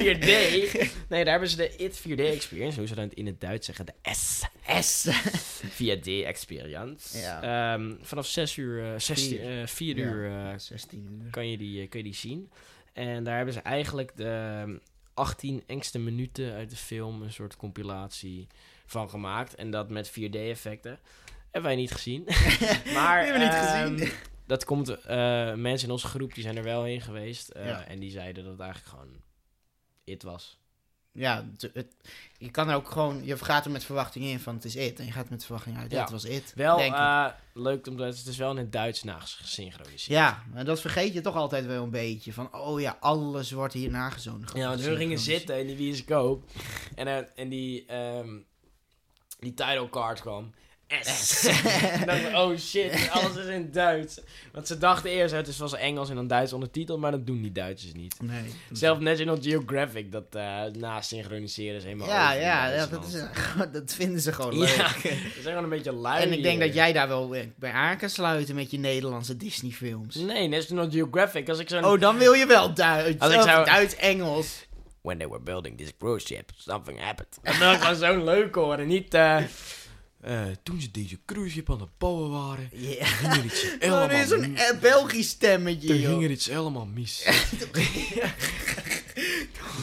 Nee, daar hebben ze de It 4D Experience, hoe ze dat in het Duits zeggen, de S. S. [laughs] 4D Experience. Ja. Ehm, vanaf 6 uur, eh 16, Vier. eh, 4 Ja. uur eh, 16 uur. kan, je die, eh, kun je die zien. En daar hebben ze eigenlijk de ehm, 18 engste minuten uit de film een soort compilatie van gemaakt. En dat met 4D effecten. Hebben wij niet gezien. maar hebben we niet ehm, gezien. Dat komt, eh, mensen in onze groep die zijn er wel heen geweest. eh, Ja. En die zeiden dat het eigenlijk gewoon it was. Ja, het, het- je kan er ook gewoon... Je gaat er met verwachting in van het is it. En je gaat met verwachting uit. Ja, was it. Wel denk ik. eh, leuk, omdat het is wel in het Duits nagesynchroniseerd. Ja, maar dat vergeet je toch altijd wel een beetje. Van, oh ja, alles wordt hier nagezonden. Ja, want we gingen zitten in die bioscoop. En, eh, en die, ehm, die title card kwam. S. [laughs] Oh shit, alles is in Duits. Want ze dachten eerst, het is was Engels en dan Duits ondertiteld, maar dat doen die Duitsers niet. Nee. Zelf National Geographic, dat eh na synchroniseren is helemaal Ja, ja, ja, dat, is, dat vinden ze gewoon leuk. Ja, [laughs] ze zijn gewoon een beetje lui. En ik denk hier. dat jij daar wel bij bij aan kan sluiten met je Nederlandse Disney-films. Nee, National Geographic, als ik zo'n... Oh, dan wil je wel Duits. Als ik zou- Duits-Engels. When they were building this cruise ship, something happened. [laughs] Dat wil ik gewoon zo'n leuk horen, niet... eh, eh, toen ze deze cruise ship aan het bouwen waren, Ja. ging er iets [laughs] helemaal er is zo'n eh, Belgisch stemmetje, Toen joh. ging er iets helemaal mis. [laughs]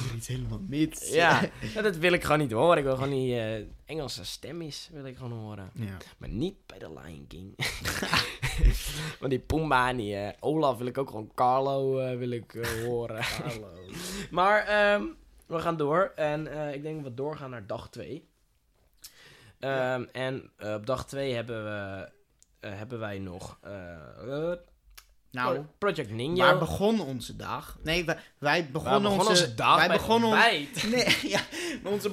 Er iets helemaal mis. ja, dat wil ik gewoon niet horen. Ik wil gewoon die eh, Engelse stemmies wil ik gewoon horen. ja. Maar niet bij The Lion King. [laughs] Want die Pumba en die eh, Olaf wil ik ook gewoon Carlo eh, wil ik, horen. Hallo. maar ehm, we gaan door. En eh, ik denk dat we doorgaan naar dag 2. Ja. En eh, op dag 2 hebben, we, eh, hebben wij nog eh, Nou, Project Ninja. waar begon onze dag? Nee, wij, begonnen, begon onze, onze dag wij bij begonnen ontbijt. [laughs] Nee, ja, onze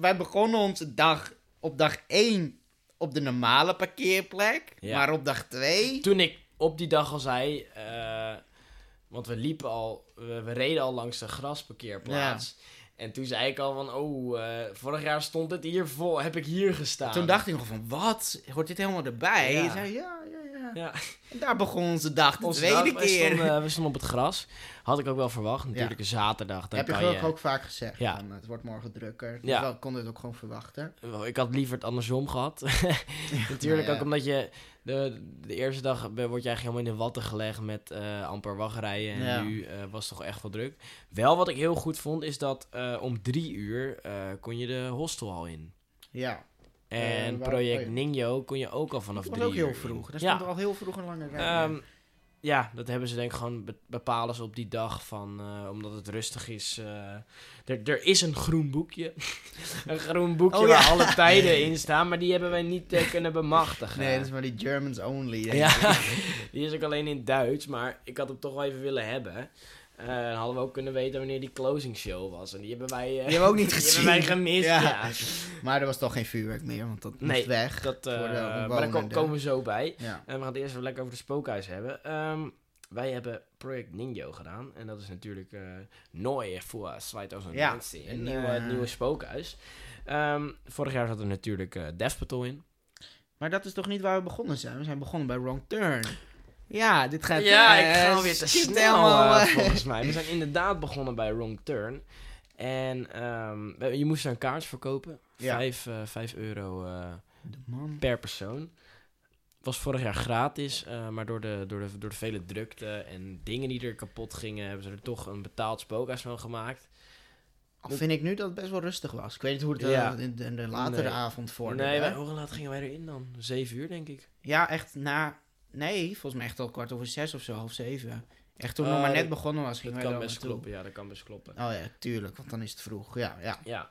wij begonnen onze dag op dag 1 op de normale parkeerplek. Ja. Maar op dag 2... Toen ik op die dag al zei, eh, want we liepen al, we, we reden al langs de grasparkeerplaats. En toen zei ik al van, oh, eh, vorig jaar stond het hier vol, heb ik hier gestaan. Toen dacht ik nog van, wat? Hoort dit helemaal erbij? Ja. Je zei, ja, ja, ja. ja, En daar begon onze dag, de onze tweede dag, keer. Stonden, eh, [laughs] we stonden op het gras. Had ik ook wel verwacht, natuurlijk een zaterdag. Heb je gelukkig ook vaak gezegd. Ja. Van, het wordt morgen drukker. Ja. We konden het ook gewoon verwachten. Ik had liever het andersom gehad. [laughs] Natuurlijk Nou ook omdat je de, de eerste dag word je eigenlijk helemaal in de watten gelegd met eh, amper wachtrijen. En Ja. nu eh, was het toch echt wel druk. Wel wat ik heel goed vond is dat eh, om drie uur kon je de hostelhal in. Ja. En Project ja. Ninjo kon je ook al vanaf Dat was drie ook heel uur vroeg. Daar Ja. stond al heel vroeg een lange rij. Ehm, ja, dat hebben ze denk ik gewoon be- bepalen ze op die dag van, eh, omdat het rustig is. eh, er, er is een groen boekje. [laughs] een groen boekje Oh, ja. waar alle tijden in staan, maar die hebben wij niet eh, kunnen bemachtigen. nee, dat is maar die Germans only. Ja, [laughs] die is ook alleen in Duits, maar ik had hem toch wel even willen hebben. Eh, dan hadden we ook kunnen weten wanneer die closing show was. En die hebben wij, eh, Die hebben ook niet [laughs] die gezien. hebben wij gemist. Ja. Ja. Maar er was toch geen vuurwerk meer, want dat Nee, moest weg. Dat, eh, Voor de maar daar komen we zo bij. Ja. En we gaan het eerst even lekker over de spookhuis hebben. Ehm, wij hebben Project Ninjo gedaan. En dat is natuurlijk eh Neue voor 2019. Ja, een een nieuwe, nieuwe- het nieuwe spookhuis. Ehm, vorig jaar zat er natuurlijk eh Death Patrol in. Maar dat is toch niet waar we begonnen zijn? We zijn begonnen bij Wrong Turn. Ja, dit gaat... Ja, eh, ik ga alweer te skipt snel eh, eh. [laughs] volgens mij. We zijn inderdaad begonnen bij Wrong Turn. En ehm, je moest daar een kaart verkopen. Ja. Vijf, eh, vijf euro eh, per persoon. Was vorig jaar gratis, eh, maar door de, door, de, door de vele drukte en dingen die er kapot gingen, hebben ze er toch een betaald spookhuis van gemaakt. Al vind ik nu dat het best wel rustig was. Ik weet niet hoe het eh, Ja. in, de, de latere Nee. avond vorderde. nee, wij, hoe laat gingen wij erin dan? Zeven uur, denk ik. Ja, echt na... Nee, volgens mij echt al kwart over zes of zo, half zeven. Echt toen het Oh, nog maar net begonnen was, Dat kan best kloppen, ja, dat kan best kloppen. Oh ja, tuurlijk, want dan is het vroeg. Ja, ja. Ja.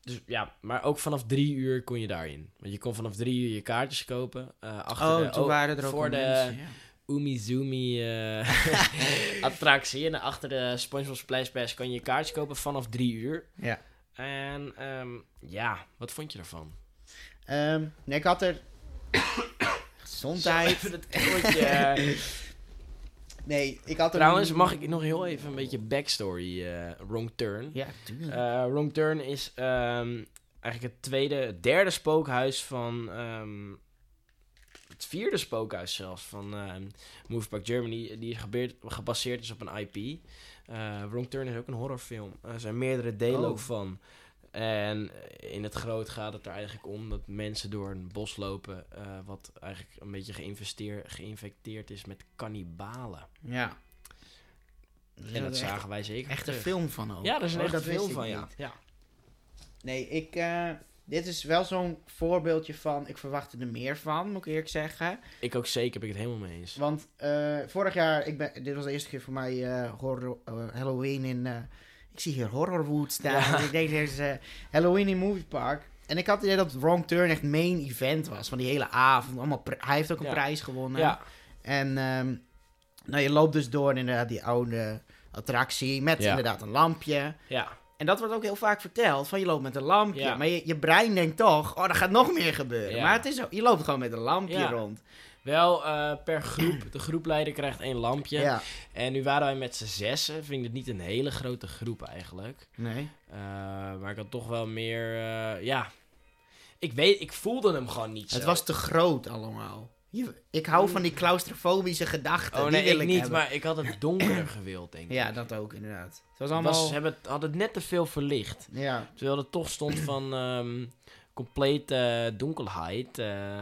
Dus ja, maar ook vanaf drie uur kon je daarin. Want je kon vanaf drie uur je kaartjes kopen. eh, achter Oh, de, toen waren er ook voor de mensen, ja. Umizoomi eh [laughs] attractie. En achter de SpongeBob Splash Bash kan je je kaartjes kopen vanaf drie uur. Ja. En ehm, ja, wat vond je ervan? Ehm, nee, ik had er... Gezondheid. Even het. [laughs] Nee, ik had er... Trouwens, mag ik nog heel even een beetje backstory, eh Wrong Turn. Ja, tuurlijk. Eh, Wrong Turn is ehm, eigenlijk het tweede, het derde spookhuis van... ehm, het vierde spookhuis zelfs van ehm Movepark Germany. Die is gebeurd, gebaseerd is op een IP. Eh Wrong Turn is ook een horrorfilm. Er zijn meerdere delen Oh. ook van. En in het groot gaat het er eigenlijk om dat mensen door een bos lopen... eh, wat eigenlijk een beetje geïnfecteerd is met kannibalen. ja. En dat zagen wij zeker echt een film van ook. Ja, dat is een Oh, echte film van, ja. ja. Nee, ik... eh, dit is wel zo'n voorbeeldje van... Ik verwachtte er meer van, moet ik eerlijk zeggen. Ik ook zeker, ben ik het helemaal mee eens. Want eh, vorig jaar... Ik ben, dit was de eerste keer voor mij horror, Halloween in... ik zie hier Horrorwood staan. Ik denk, is eh, Halloween in Movie Park. En ik had het idee dat Wrong Turn echt main event was. Van die hele avond. Allemaal hij heeft ook een prijs gewonnen. Ja, En ehm, nou, je loopt dus door inderdaad die oude attractie. Met inderdaad een lampje. ja. En dat wordt ook heel vaak verteld, van je loopt met een lampje. Ja. Maar je, je brein denkt toch, oh, er gaat nog meer gebeuren. Ja. Maar het is, zo- je loopt gewoon met een lampje Ja. rond. Wel eh, per groep. De groepleider krijgt één lampje. Ja. En nu waren wij met z'n zessen. Vind ik het niet een hele grote groep eigenlijk. Nee. Eh, maar ik had toch wel meer... eh, ja... Ik weet, ik voelde hem gewoon niet zo. Het was te groot allemaal. Ik hou van die claustrofobische gedachten. Oh die nee, wil ik ik niet, hebben. maar ik had het donkerder gewild, denk ik. Ja, dat ook inderdaad. Het was Het allemaal... was, ze hebben, het- hadden het net te veel verlicht. Ja. Terwijl het toch stond van ehm complete donkerheid. eh.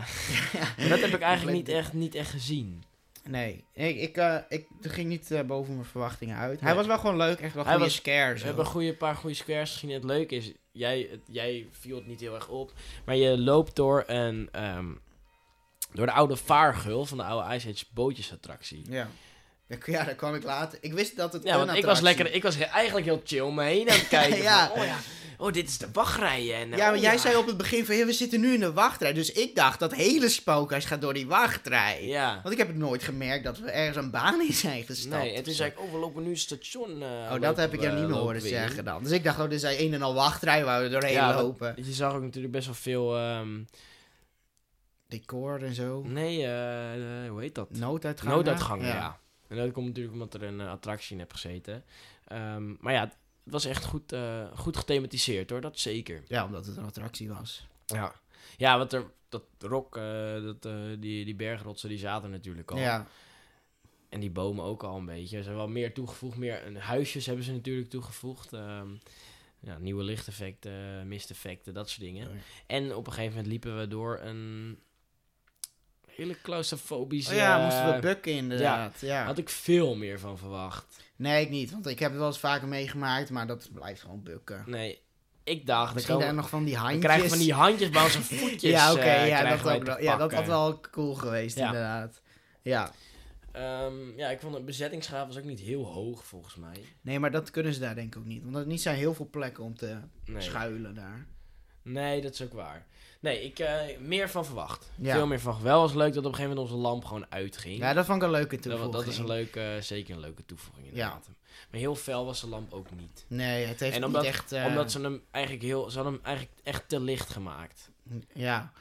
[laughs] Dat heb ik eigenlijk niet echt, niet echt gezien. Nee, ik, ik, eh, ik ging niet eh, boven mijn verwachtingen uit. Hij was wel gewoon leuk, echt wel goede was- scare. We hebben een goede, paar goede squares gezien. Het leuke is, jij, het- jij viel het niet heel erg op. Maar je loopt door een... ehm, door de oude vaargul van de oude Ice Age bootjesattractie. Ja. Ja, daar kwam ik later. Ik wist dat het Ja, want ik was lekker, ik was eigenlijk heel chill om me heen aan het [laughs] kijken. Ja. van, oh ja, oh dit is de wachtrij. En, Ja, maar oh, jij zei op het begin van, ja, we zitten nu in de wachtrij. Dus ik dacht, dat hele spookhuis gaat door die wachtrij. Ja. Want ik heb het nooit gemerkt dat we ergens een baan in zijn gestapt. Nee, en toen zei ik, oh we lopen nu het station. eh, Oh, dat lopen heb ik jou we- niet meer lopen horen we in. zeggen dan. Dus ik dacht, oh, dit is een en al wachtrij waar we doorheen Ja, lopen. Je zag ook natuurlijk best wel veel. ehm, Decor en zo. nee, eh, eh, hoe heet dat? Nooduitgangen. Nooduitgangen, ja. En dat komt natuurlijk omdat er een eh, attractie in heb gezeten. Ehm, maar ja, het was echt goed, eh, goed gethematiseerd hoor, dat zeker. Ja, omdat het een attractie was. Ja, ja want er, dat rock, eh, dat, die, die bergrotsen, die zaten natuurlijk al. Ja. En die bomen ook al een beetje. Ze hebben wel meer toegevoegd. Meer huisjes hebben ze natuurlijk toegevoegd. Ehm, ja, nieuwe lichteffecten, misteffecten, dat soort dingen. Ja. En op een gegeven moment liepen we door een hele claustrofobische... Oh ja, moesten we eh, bukken inderdaad. Ja. Had ik veel meer van verwacht. Nee, ik niet. Want ik heb het wel eens vaker meegemaakt, maar dat blijft gewoon bukken. Nee, ik dacht... Misschien daar nog van die handjes. krijgen van die handjes bij onze voetjes. [laughs] ja, oké. eh, ja, dat ook wel- ja, dat had wel cool geweest Ja. inderdaad. Ja. Ehm, ja, ik vond de bezettingsgraad was ook niet heel hoog volgens mij. Nee, maar dat kunnen ze daar denk ik ook niet. Want er niet zijn heel veel plekken om te Nee. schuilen daar. Nee, dat is ook waar. Nee, ik eh meer van verwacht. Ja. Veel meer van. Wel was leuk dat op een gegeven moment onze lamp gewoon uitging. Ja, dat vond ik een leuke dat, toevoeging. dat is een leuke, zeker een leuke toevoeging inderdaad. Maar heel fel was de lamp ook niet. Nee, het heeft En niet echt... eh, Omdat ze hem eigenlijk heel, ze hadden hem eigenlijk echt te licht gemaakt. Ja.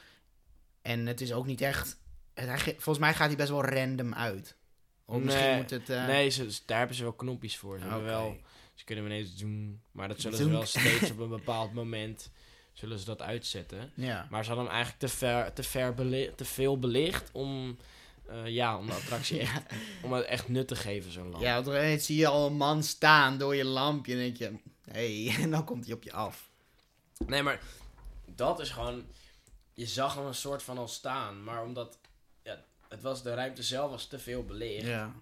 En het is ook niet echt... het- volgens mij gaat hij best wel random uit. Of misschien Nee, moet het... eh, nee, ze, daar hebben ze wel knopjes voor. Ze, oké. wel, ze kunnen ineens doen, maar dat zullen ze wel steeds op een bepaald moment zullen ze dat uitzetten. Ja. Maar ze hadden hem eigenlijk te, ver, te, ver beli- te veel belicht om, eh, ja, om de attractie [laughs] echt, om het echt nut te geven, zo'n lamp. Ja, want zie je al een man staan door je lampje en denk je... Hé, hey, [laughs] en dan komt hij op je af. Nee, maar dat is gewoon, je zag hem een soort van al staan, maar omdat, ja, het was, de ruimte zelf was te veel belicht. Ja.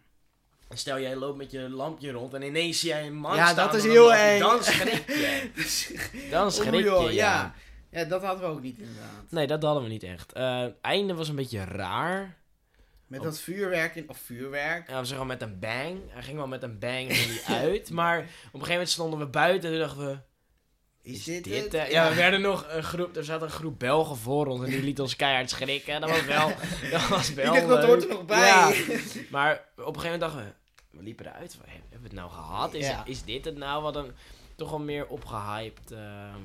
En stel jij loopt met je lampje rond en ineens zie jij een man Ja, staan dat is heel eng. Dan schrik je. [laughs] Dan schrik je, ja. ja. Ja, dat hadden we ook niet inderdaad. Nee, dat hadden we niet echt. Eh einde was een beetje raar. Met dat vuurwerk in... Of vuurwerk. Ja, we zeggen wel met een bang. Hij ging wel met een bang ging [laughs] uit. Maar op een gegeven moment stonden we buiten en toen dachten we... Is, dit, dit, het? eh, ja, we werden nog een groep... Er zat een groep Belgen voor ons en die liet ons keihard schrikken. Dat was wel... [laughs] Dat was wel Ik dacht, dat leuk. hoort er nog bij. Ja. [laughs] Maar op een gegeven moment dachten we... We liepen eruit. Hebben we het nou gehad? Is, Ja. is dit het nou? Wat een toch wel meer opgehyped... ehm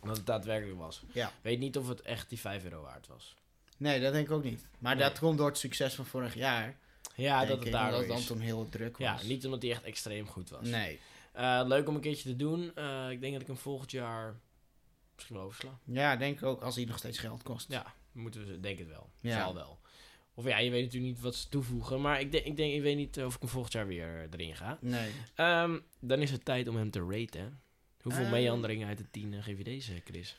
dan het daadwerkelijk was. Ja. Ik weet niet of het echt die 5 euro waard was. Nee, dat denk ik ook niet. Maar Nee. dat komt door het succes van vorig jaar. Ja, dat het ik, daardoor omdat heel druk was. Ja, niet omdat hij echt extreem goed was. Nee. Eh, leuk om een keertje te doen. Eh, ik denk dat ik hem volgend jaar misschien wel oversla. Ja, denk ik ook als hij nog steeds geld kost. Ja, moeten we denk het wel. Ja. Zal wel. Of ja, je weet natuurlijk niet wat ze toevoegen. Maar ik denk, ik, denk, ik weet niet of ik hem volgend jaar weer erin ga. Nee. Ehm, dan is het tijd om hem te raten. Hoeveel Eh. meanderingen uit de 10 geef je deze, Chris?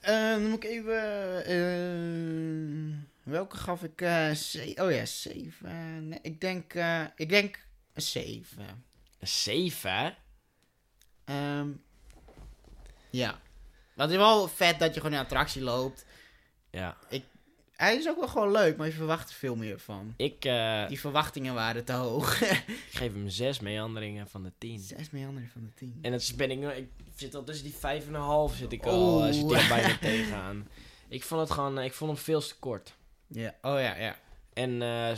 Eh, dan moet ik even... eh, welke gaf ik? eh oh ja, 7. nee, ik denk... eh, ik denk een 7. Een 7, hè? Ehm, ja. Het is wel vet dat je gewoon in een attractie loopt. Ja. Hij is ook wel gewoon leuk, maar je verwacht er veel meer van. Ik, eh, Die verwachtingen waren te hoog. [laughs] ik geef hem 6 meanderingen van de 10. 6 meanderen van de 10. En het ben ik, ik zit al tussen die 5,5 zit ik al. Eh, zit ik al bijna [laughs] tegenaan. Ik vond het gewoon, eh, ik vond hem veel te kort. Ja. Oh ja, ja. En eh,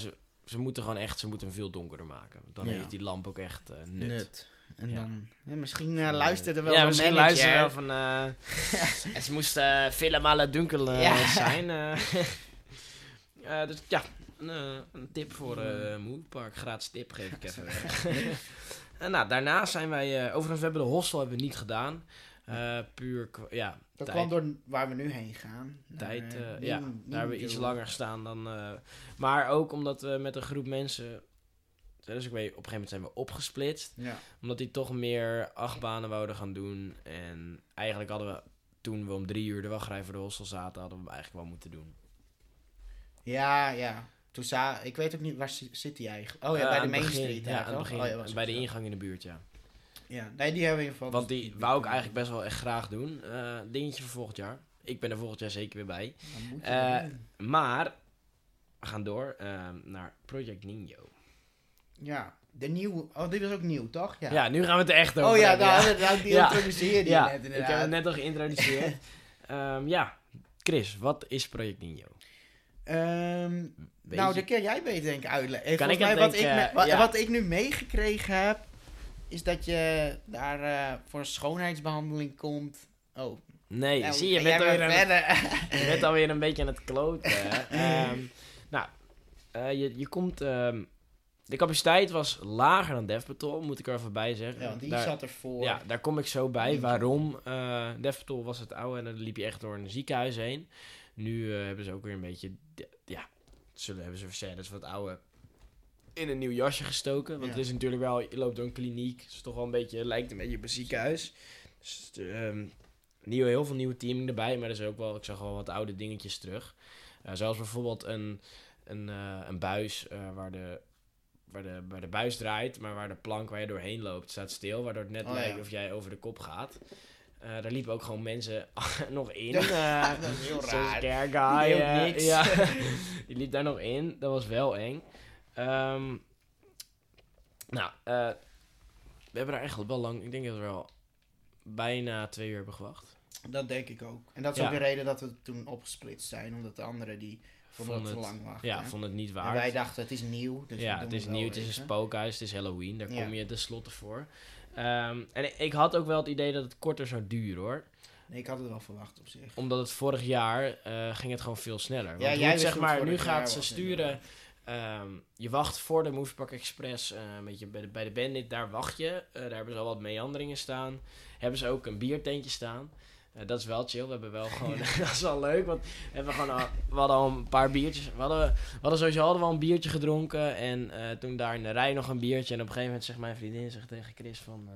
ze, ze moeten gewoon echt, ze moeten hem veel donkerder maken. Dan Ja. heeft die lamp ook echt eh, nut. Nut. En Ja. dan, ja, misschien eh, luistert er wel ja, een misschien luisteren wel van... eh [laughs] het moest uh, vele malen dunkel eh, zijn. eh. [laughs] Eh, dus ja, een, eh, een tip voor eh Movepark. Gratis tip geef ik even. [laughs] en nou, daarna zijn wij... eh, overigens, we hebben de hostel hebben we niet gedaan. Eh, puur, ja, Dat tijd. kwam door waar we nu heen gaan. Tijd, eh, eh, ja, daar hebben we iets langer gestaan dan... eh, maar ook omdat we met een groep mensen... Dus ik weet, op een gegeven moment zijn we opgesplitst. Ja. Omdat die toch meer achtbanen wouden gaan doen. En eigenlijk hadden we, toen we om drie uur de wachtrij voor de hostel zaten, hadden we hem eigenlijk wel moeten doen. ja, ja. Toen za ik weet ook niet, waar zi- zit die eigenlijk? Oh ja, bij de Main Street. Ja, aan het begin. Oh, ja, bij de ingang in de buurt, ja. Ja, nee, die hebben we in ieder geval. Want die wou ik eigenlijk best wel echt graag doen. Eh, dingetje voor volgend jaar. Ik ben er volgend jaar zeker weer bij. Eh. Maar, we gaan door eh, naar Project Nino. Ja, de nieuwe. Oh, die was ook nieuw, toch? Ja. Ja, nu gaan we het er echt over oh ja, daar, daar, die [laughs] Ja. introduceerde je Ja, net ik inderdaad. heb het net al geïntroduceerd. [laughs] Ehm, ja, Chris, wat is Project Nino? Ehm, nou, dat kun jij beter denk ik uitleggen. Kan Volgens ik het mij wat, denk, ik me- ja. wat ik nu meegekregen heb, is dat je daar eh, voor een schoonheidsbehandeling komt. Oh, Nee, nou, zie je, bent, alweer verder. [laughs] je bent alweer een beetje aan het kloten. [laughs] Ehm, nou, eh, je, je komt... ehm, de capaciteit was lager dan Dev Patrol, moet ik er even bij zeggen. ja, want die Daar- zat ervoor. Ja, daar kom ik zo bij. Waarom? Patrol was het oude en dan liep je echt door een ziekenhuis heen. Nu hebben ze ook weer een beetje... ja, zullen hebben ze verzenders van het oude in een nieuw jasje gestoken. Want Ja. het is natuurlijk wel... Je loopt door een kliniek. Het is toch wel een beetje... lijkt een beetje op een ziekenhuis. Dus, ehm, nieuwe, heel veel nieuwe teaming erbij. Maar er is ook wel... Ik zag wel wat oude dingetjes terug. Eh, zoals bijvoorbeeld een, een, eh, een buis eh, waar de... Waar de, waar de buis draait, maar waar de plank waar je doorheen loopt staat stil. Waardoor het net Oh, lijkt ja. of jij over de kop gaat. Daar liepen ook gewoon mensen [laughs] nog in. [laughs] Dat is heel raar. Care Die Guy. niks. ja, [laughs] die liep daar nog in. Dat was wel eng. Ehm, nou, eh, we hebben daar eigenlijk wel lang... Ik denk dat we wel bijna twee uur hebben gewacht. Dat denk ik ook. En dat is Ja. ook de reden dat we toen opgesplitst zijn. Omdat de anderen die vonden Vond dat te het- lang wachten. Ja, vond het niet en waard. wij dachten het is nieuw. Dus ja, het is nieuw, het is een spookhuis, het is Halloween. Daar Ja. kom je tenslotte voor. Ehm, en ik, ik had ook wel het idee dat het korter zou duren hoor. Nee, ik had het wel verwacht op zich. Omdat het vorig jaar eh, ging het gewoon veel sneller. Want Ja, jij het, zeg het maar, nu gaat ze sturen. Ehm, je wacht voor de Movepark Express, eh, een beetje bij de, bij de Bandit, daar wacht je. Eh, daar hebben ze al wat meanderingen staan. Hebben ze ook een biertentje staan. Eh, dat is wel chill. We hebben wel [laughs] gewoon, [laughs] dat is wel leuk, want we, hebben gewoon al, we hadden al een paar biertjes. We hadden, we hadden sowieso al een biertje gedronken en toen daar in de rij nog een biertje. En op een gegeven moment zegt mijn vriendin zegt tegen Chris van,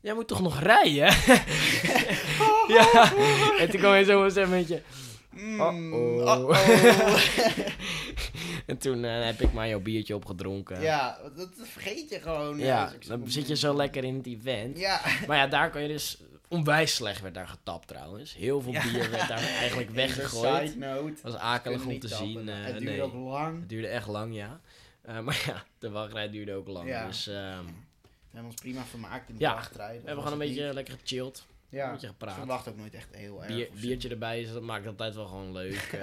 jij moet toch nog rijden? [laughs] ja, en toen kwam hij zo een beetje, Mm, uh-oh. En toen eh, heb ik maar jouw biertje opgedronken. ja, dat vergeet je gewoon. Ja, dan zit je zo lekker in het event. Ja. Maar ja, daar kan je dus... Onwijs slecht werd daar getapt trouwens. Heel veel Ja. bier werd daar [laughs] eigenlijk weggegooid. Side note. Dat was akelig om te tappen. zien. eh, het duurde nee. ook lang. Het duurde echt lang, ja. Eh, maar ja, de wachtrij duurde ook lang. Ja. Dus We hebben ons prima vermaakt in de Ja, wachtrij. we hebben gewoon een beetje lekker gechilled. ja, een beetje gepraat. wacht ook nooit echt heel erg. Bier, biertje erbij, dus dat maakt altijd wel gewoon leuk. [laughs]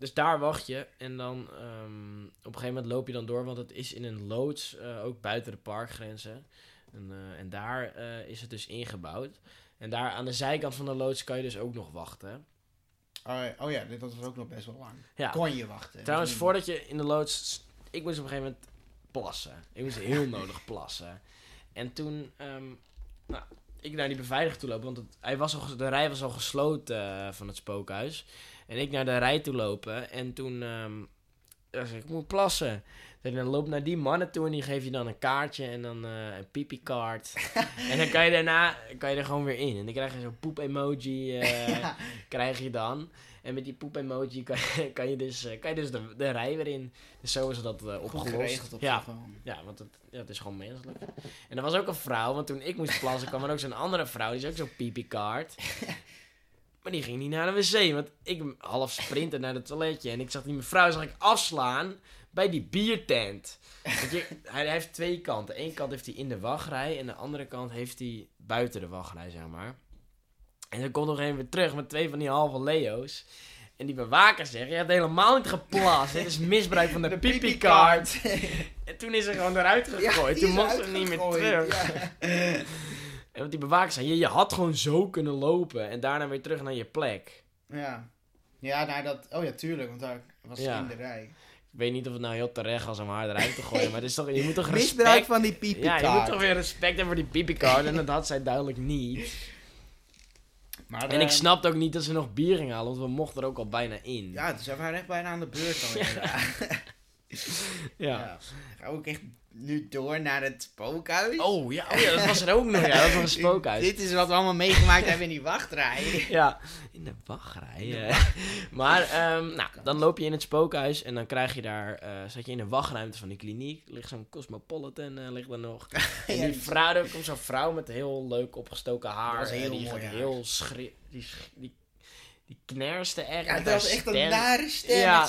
dus daar wacht je. En dan ehm, op een gegeven moment loop je dan door, want het is in een loods, eh, ook buiten de parkgrenzen. En, eh, en daar eh, is het dus ingebouwd. En daar aan de zijkant van de loods kan je dus ook nog wachten. Oh, ja, oh ja, dit was ook nog best wel lang. Ja. Kon je wachten. Trouwens, voordat je in de loods... Ik moest op een gegeven moment plassen. Ik moest heel [laughs] nodig plassen. En toen... ehm, nou, ik naar die beveiliger toe lopen, want het, hij was al, de rij was al gesloten van het spookhuis. En ik naar de rij toe lopen. En toen zei ik, ik moet plassen. Dus dan loop naar die mannen toe en die geef je dan een kaartje en dan eh, een pipi-kaart. [laughs] en dan kan je daarna kan je er gewoon weer in. En dan krijg je zo'n poep-emoji, eh, [laughs] Ja. krijg je dan. En met die poep-emoji kan, je- [laughs] kan je dus, eh, kan je dus de, de rij weer in. Dus zo is dat Goed opgelost. op ja, ja, want het, ja, het is gewoon menselijk. En er was ook een vrouw, want toen ik moest plassen kwam er ook zo'n andere vrouw. Die is ook zo'n pipi-kaart. Maar die ging niet naar de wc, want ik half sprinten naar het toiletje. En ik zag die mevrouw zag ik afslaan bij die biertent. Je, hij, hij heeft twee kanten. Eén kant heeft hij in de wachtrij en de andere kant heeft hij buiten de wachtrij, zeg maar. En dan komt nog even weer terug met twee van die halve Leo's. En die bewaker zegt, je hebt helemaal niet geplast. Dit is misbruik van de, pipi-kaart. En toen is ze gewoon eruit gegooid. toen mocht ze niet meer terug. Ja. En want die bewaker zei, je, je had gewoon zo kunnen lopen. En daarna weer terug naar je plek. ja. Ja, nou dat... Oh ja, tuurlijk, want daar was Ja. in de rij. Ik weet niet of het nou heel terecht was om haar eruit te gooien. Maar het is toch, je moet toch Misbruik respect... van die pipi Ja, je moet toch weer respect hebben voor die pipi-kaart. En dat had zij duidelijk niet. Maar, En ik eh, snapte ook niet dat ze nog bier ging halen. Want we mochten er ook al bijna in. Ja, dus we waren echt bijna aan de beurt [laughs] inderdaad. Ja. Gaan we ook echt nu door naar het spookhuis? Oh, ja, oh ja, dat was er ook nog. Ja, dat was een spookhuis. Dit is wat we allemaal meegemaakt hebben in die wachtrij. [laughs] Ja, in de wachtrij. Maar, ehm, nou, dan loop je in het spookhuis en dan krijg je daar, eh zat je in de wachtruimte van die kliniek. Ligt zo'n Cosmopolitan, eh, ligt er nog. [laughs] En die vrouw, er komt zo'n vrouw met heel leuk opgestoken haar. Dat was heel die mooi gaat heel schri die, sch- die, die knerste echt. Ja, dat was echt een nare stem. Ja,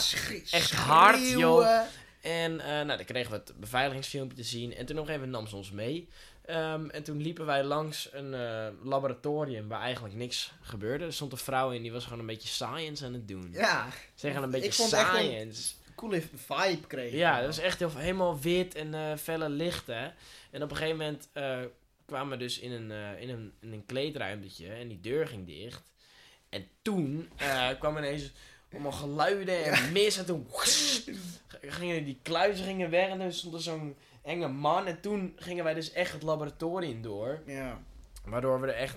echt hard, joh. En eh, nou, dan kregen we het beveiligingsfilmpje te zien. En toen nog even nam ze ons mee. Ehm, en toen liepen wij langs een eh, laboratorium waar eigenlijk niks gebeurde. Er stond een vrouw in, die was gewoon een beetje science aan het doen. Ja, Zeg een Ik beetje echt een- science. coole vibe kreeg. Ja, dat was echt heel, helemaal wit en eh, felle lichten. En op een gegeven moment kwamen we dus in een, in, een, in een kleedruimtetje en die deur ging dicht. En toen eh kwam ineens allemaal geluiden en mis en toen [laughs] gingen die kluizen gingen weg en er stond zo'n enge man. En toen gingen wij dus echt het laboratorium door. Ja. Waardoor we er echt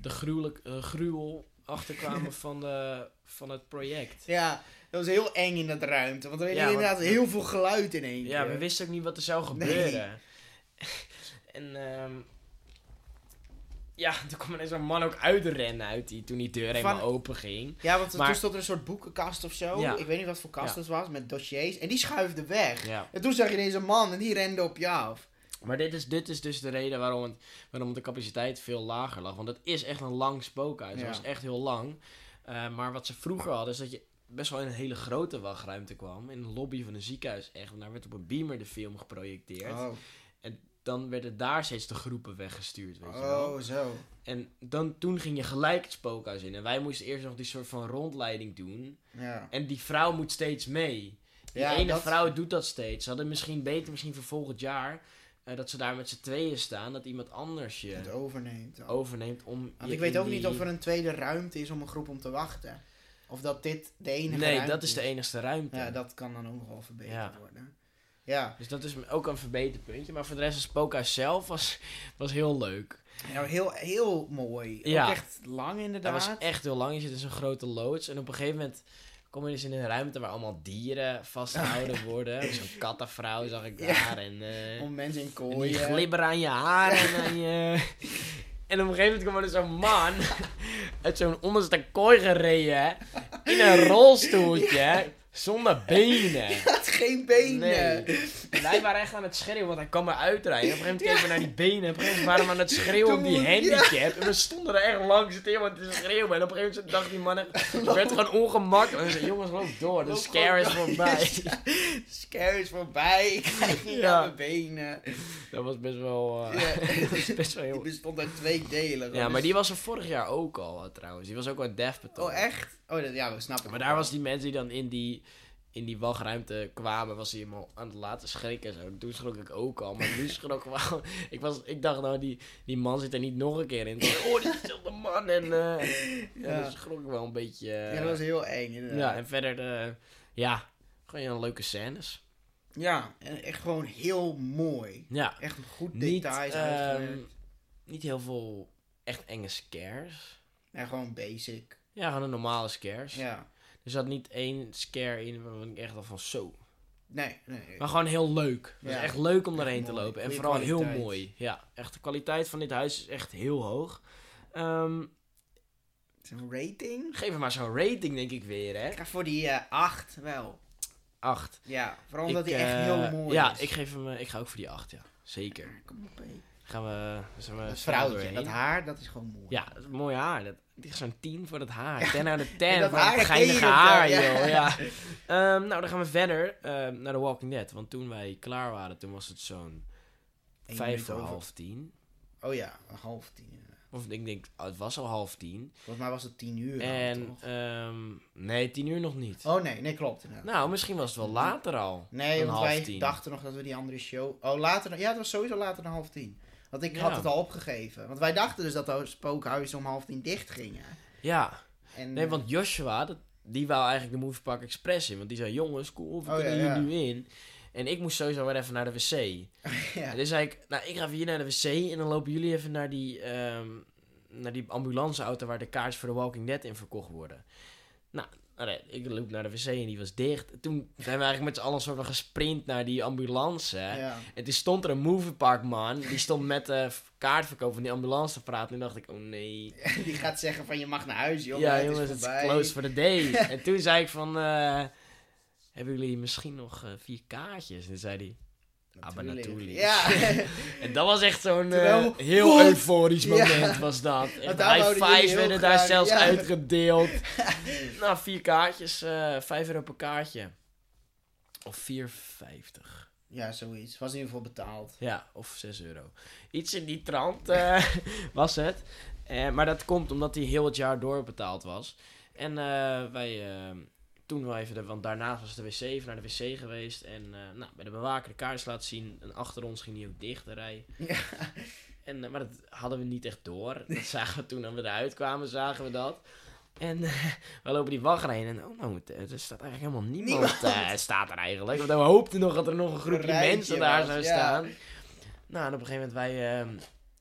de gruwelijk, eh, gruwel achter kwamen [laughs] van, de, van het project. Ja, dat was heel eng in dat ruimte. Want er was Ja, want- inderdaad heel veel geluid in één Ja, keer. we wisten ook niet wat er zou gebeuren. [laughs] en ehm ja, toen kwam er zo'n man ook uitrennen uit die, toen die deur helemaal open ging. Ja, want Maar- toen stond er een soort boekenkast of zo. Ja. Ik weet niet wat voor kast Ja. het was, met dossiers. En die schuifde weg. Ja. En toen zag je deze man en die rende op je af. Maar dit is, dit is dus de reden waarom, het, waarom de capaciteit veel lager lag. Want het is echt een lang spookhuis. Het was echt heel lang. Uh, maar wat ze vroeger hadden, is dat je best wel in een hele grote wachtruimte kwam. In de lobby van een ziekenhuis echt. En daar werd op een beamer de film geprojecteerd. Oh, Dan werden daar steeds de groepen weggestuurd, weet je wel. oh zo. En dan, toen ging je gelijk het spookhuis in. En wij moesten eerst nog die soort van rondleiding doen. Ja. En die vrouw moet steeds mee. Die Ja, ene dat- vrouw doet dat steeds. Ze hadden misschien beter, misschien voor volgend jaar, eh, dat ze daar met z'n tweeën staan. Dat iemand anders je Het overneemt. overneemt om Want ik weet ook niet of er een tweede ruimte is om een groep om te wachten. Of dat dit de enige Nee, ruimte dat is de enigste ruimte. Ja, dat kan dan ook nog wel verbeterd Ja. worden. Ja. Dus dat is ook een verbeterpuntje. Maar voor de rest, het spookhuis zelf was, was heel leuk. ja heel, heel mooi. Ja. Ook echt lang Dat inderdaad. was echt heel lang. Je zit in zo'n grote loods. En op een gegeven moment kom je dus in een ruimte waar allemaal dieren vastgehouden [laughs] worden. Zo'n kattenvrouw zag ik Ja. daar. En, eh, Om mensen in en kooien. die glibber aan je haar en aan je... [laughs] En op een gegeven moment kwam er dus zo'n man [laughs] uit zo'n onderste kooi gereden. In een rolstoeltje. Zonder benen. [laughs] Hij had geen benen. Nee. Wij waren echt aan het schreeuwen, want hij kwam maar uitrijden. Op een gegeven moment keken we naar die benen. Op een gegeven moment waren we aan het schreeuwen om die handicap. En we stonden er echt langs het helemaal te schreeuwen. En op een gegeven moment dacht die man. Ik [laughs] werd gewoon ongemakkelijk. En we jongens, loop door. De Loop [laughs] scare is voorbij. Scare is voorbij. Ik krijg niet Ja. aan mijn benen. Dat was best wel... eh, Ja. dat was best wel Die heel... bestond uit twee delen. Ja, maar die was er vorig jaar ook al, eh, trouwens. Die was ook al Def Beton. Oh, echt? Oh, dat, ja, dat snap ik. Maar daar was die mensen die dan in die, in die wachtruimte kwamen, was hij helemaal aan het laten schrikken en zo. Toen schrok ik ook al, maar nu [laughs] schrok ik wel. [laughs] Ik, was, ik dacht nou, die, die man zit er niet nog een keer in. [laughs] Oh, dit is dezelfde man. En eh ja. Schrok ik wel een beetje. eh, Ja, dat was heel eng inderdaad. ja, en verder, eh, ja, gewoon een leuke scènes. Ja, en echt gewoon heel mooi. Ja, Echt goed niet, details ehm, uitgewerkt. niet heel veel echt enge scares. Ja, gewoon basic. Ja, gewoon een normale scares. Ja. Er zat niet één scare in waarvan ik echt al van zo. Nee, nee. Maar gewoon heel leuk. Het Ja. is echt leuk om Echt daarheen te lopen. En vooral heel mooi. Ja, echt de kwaliteit van dit huis is echt heel hoog. Ehm, Een rating? geef hem maar zo'n rating, denk ik weer, hè? Ik ga voor die eh 8 wel. 8. Ja, vooral omdat hij echt heel mooi Ja, is. ik geef hem, eh, ik ga ook voor die 8, ja. Zeker. Kom op, hé. Gaan we, zijn we Dat vrouwtje, dat haar, dat is gewoon mooi. Ja, dat is mooi haar. Dat, zo'n 10 voor dat haar. 10 uit de [laughs] 10 dat voor haar geinige haar, ja. joh. Ja. [laughs] Ehm, nou, dan gaan we verder ehm, naar The Walking Dead. Want toen wij klaar waren, toen was het zo'n Eén 5 minuut voor over. half 10. Oh ja, half tien. inderdaad. Of ik denk, oh, het was al half tien. Volgens mij was het tien uur. En, ehm, nee, tien uur nog niet. Oh nee, nee, klopt. inderdaad. Nou, misschien was het wel later al. Nee, want wij tien. dachten nog dat we die andere show... Oh, later... Ja, het was sowieso later dan half tien. Want ik Ja. had het al opgegeven. Want wij dachten dus dat de spookhuizen om half tien dicht gingen. Ja, En, nee, eh, want Joshua, dat, die wou eigenlijk de Moviepark Express in. Want die zei, jongens, cool, we Oh, kunnen ja, hier nu in. En ik moest sowieso weer even naar de wc. [laughs] ja. En dus zei ik, nou, ik ga even hier naar de wc en dan lopen jullie even naar die, ehm, naar die ambulanceauto waar de kaartjes voor The Walking Dead in verkocht worden. Nou, ik loop naar de wc en die was dicht. Toen zijn we eigenlijk met z'n allen soort van gesprint naar die ambulance. ja. En toen stond er een moviepark man, die stond met de kaartverkoop van die ambulance te praten. En toen dacht ik, oh nee. [laughs] Die gaat zeggen van je mag naar huis, jongen. ja het jongens, is het is closed for the day. [laughs] en toen zei ik van, eh, hebben jullie misschien nog eh, vier kaartjes? En toen zei hij, Ah, maar natuurlijk. Ja. [laughs] En dat was echt zo'n eh, heel euforisch moment Ja. was dat. High fives werden daar graag, zelfs ja. uitgedeeld. [laughs] nou, vier kaartjes, eh 5 euro per kaartje. Of 4,50. ja, zoiets. Was in ieder geval betaald. Ja, of 6 euro. Iets in die trant eh, [laughs] was het. Maar dat komt omdat hij heel het jaar doorbetaald was. En wij toen wel even, de, want daarnaast was de wc even naar de wc geweest. En eh, nou, bij de bewaker de kaars laten zien. En achter ons ging die ook dicht, de rij. Ja. [laughs] En, eh, maar dat hadden we niet echt door. Dat zagen we toen we eruit kwamen, zagen we dat. En eh, [laughs] we lopen die wachtrij in en oh nou, er staat eigenlijk helemaal niemand, Niemand. staat er eigenlijk. Want we hoopten nog dat er nog een groepje mensen daar was, zou ja. staan. Nou, en op een gegeven moment wij ehm,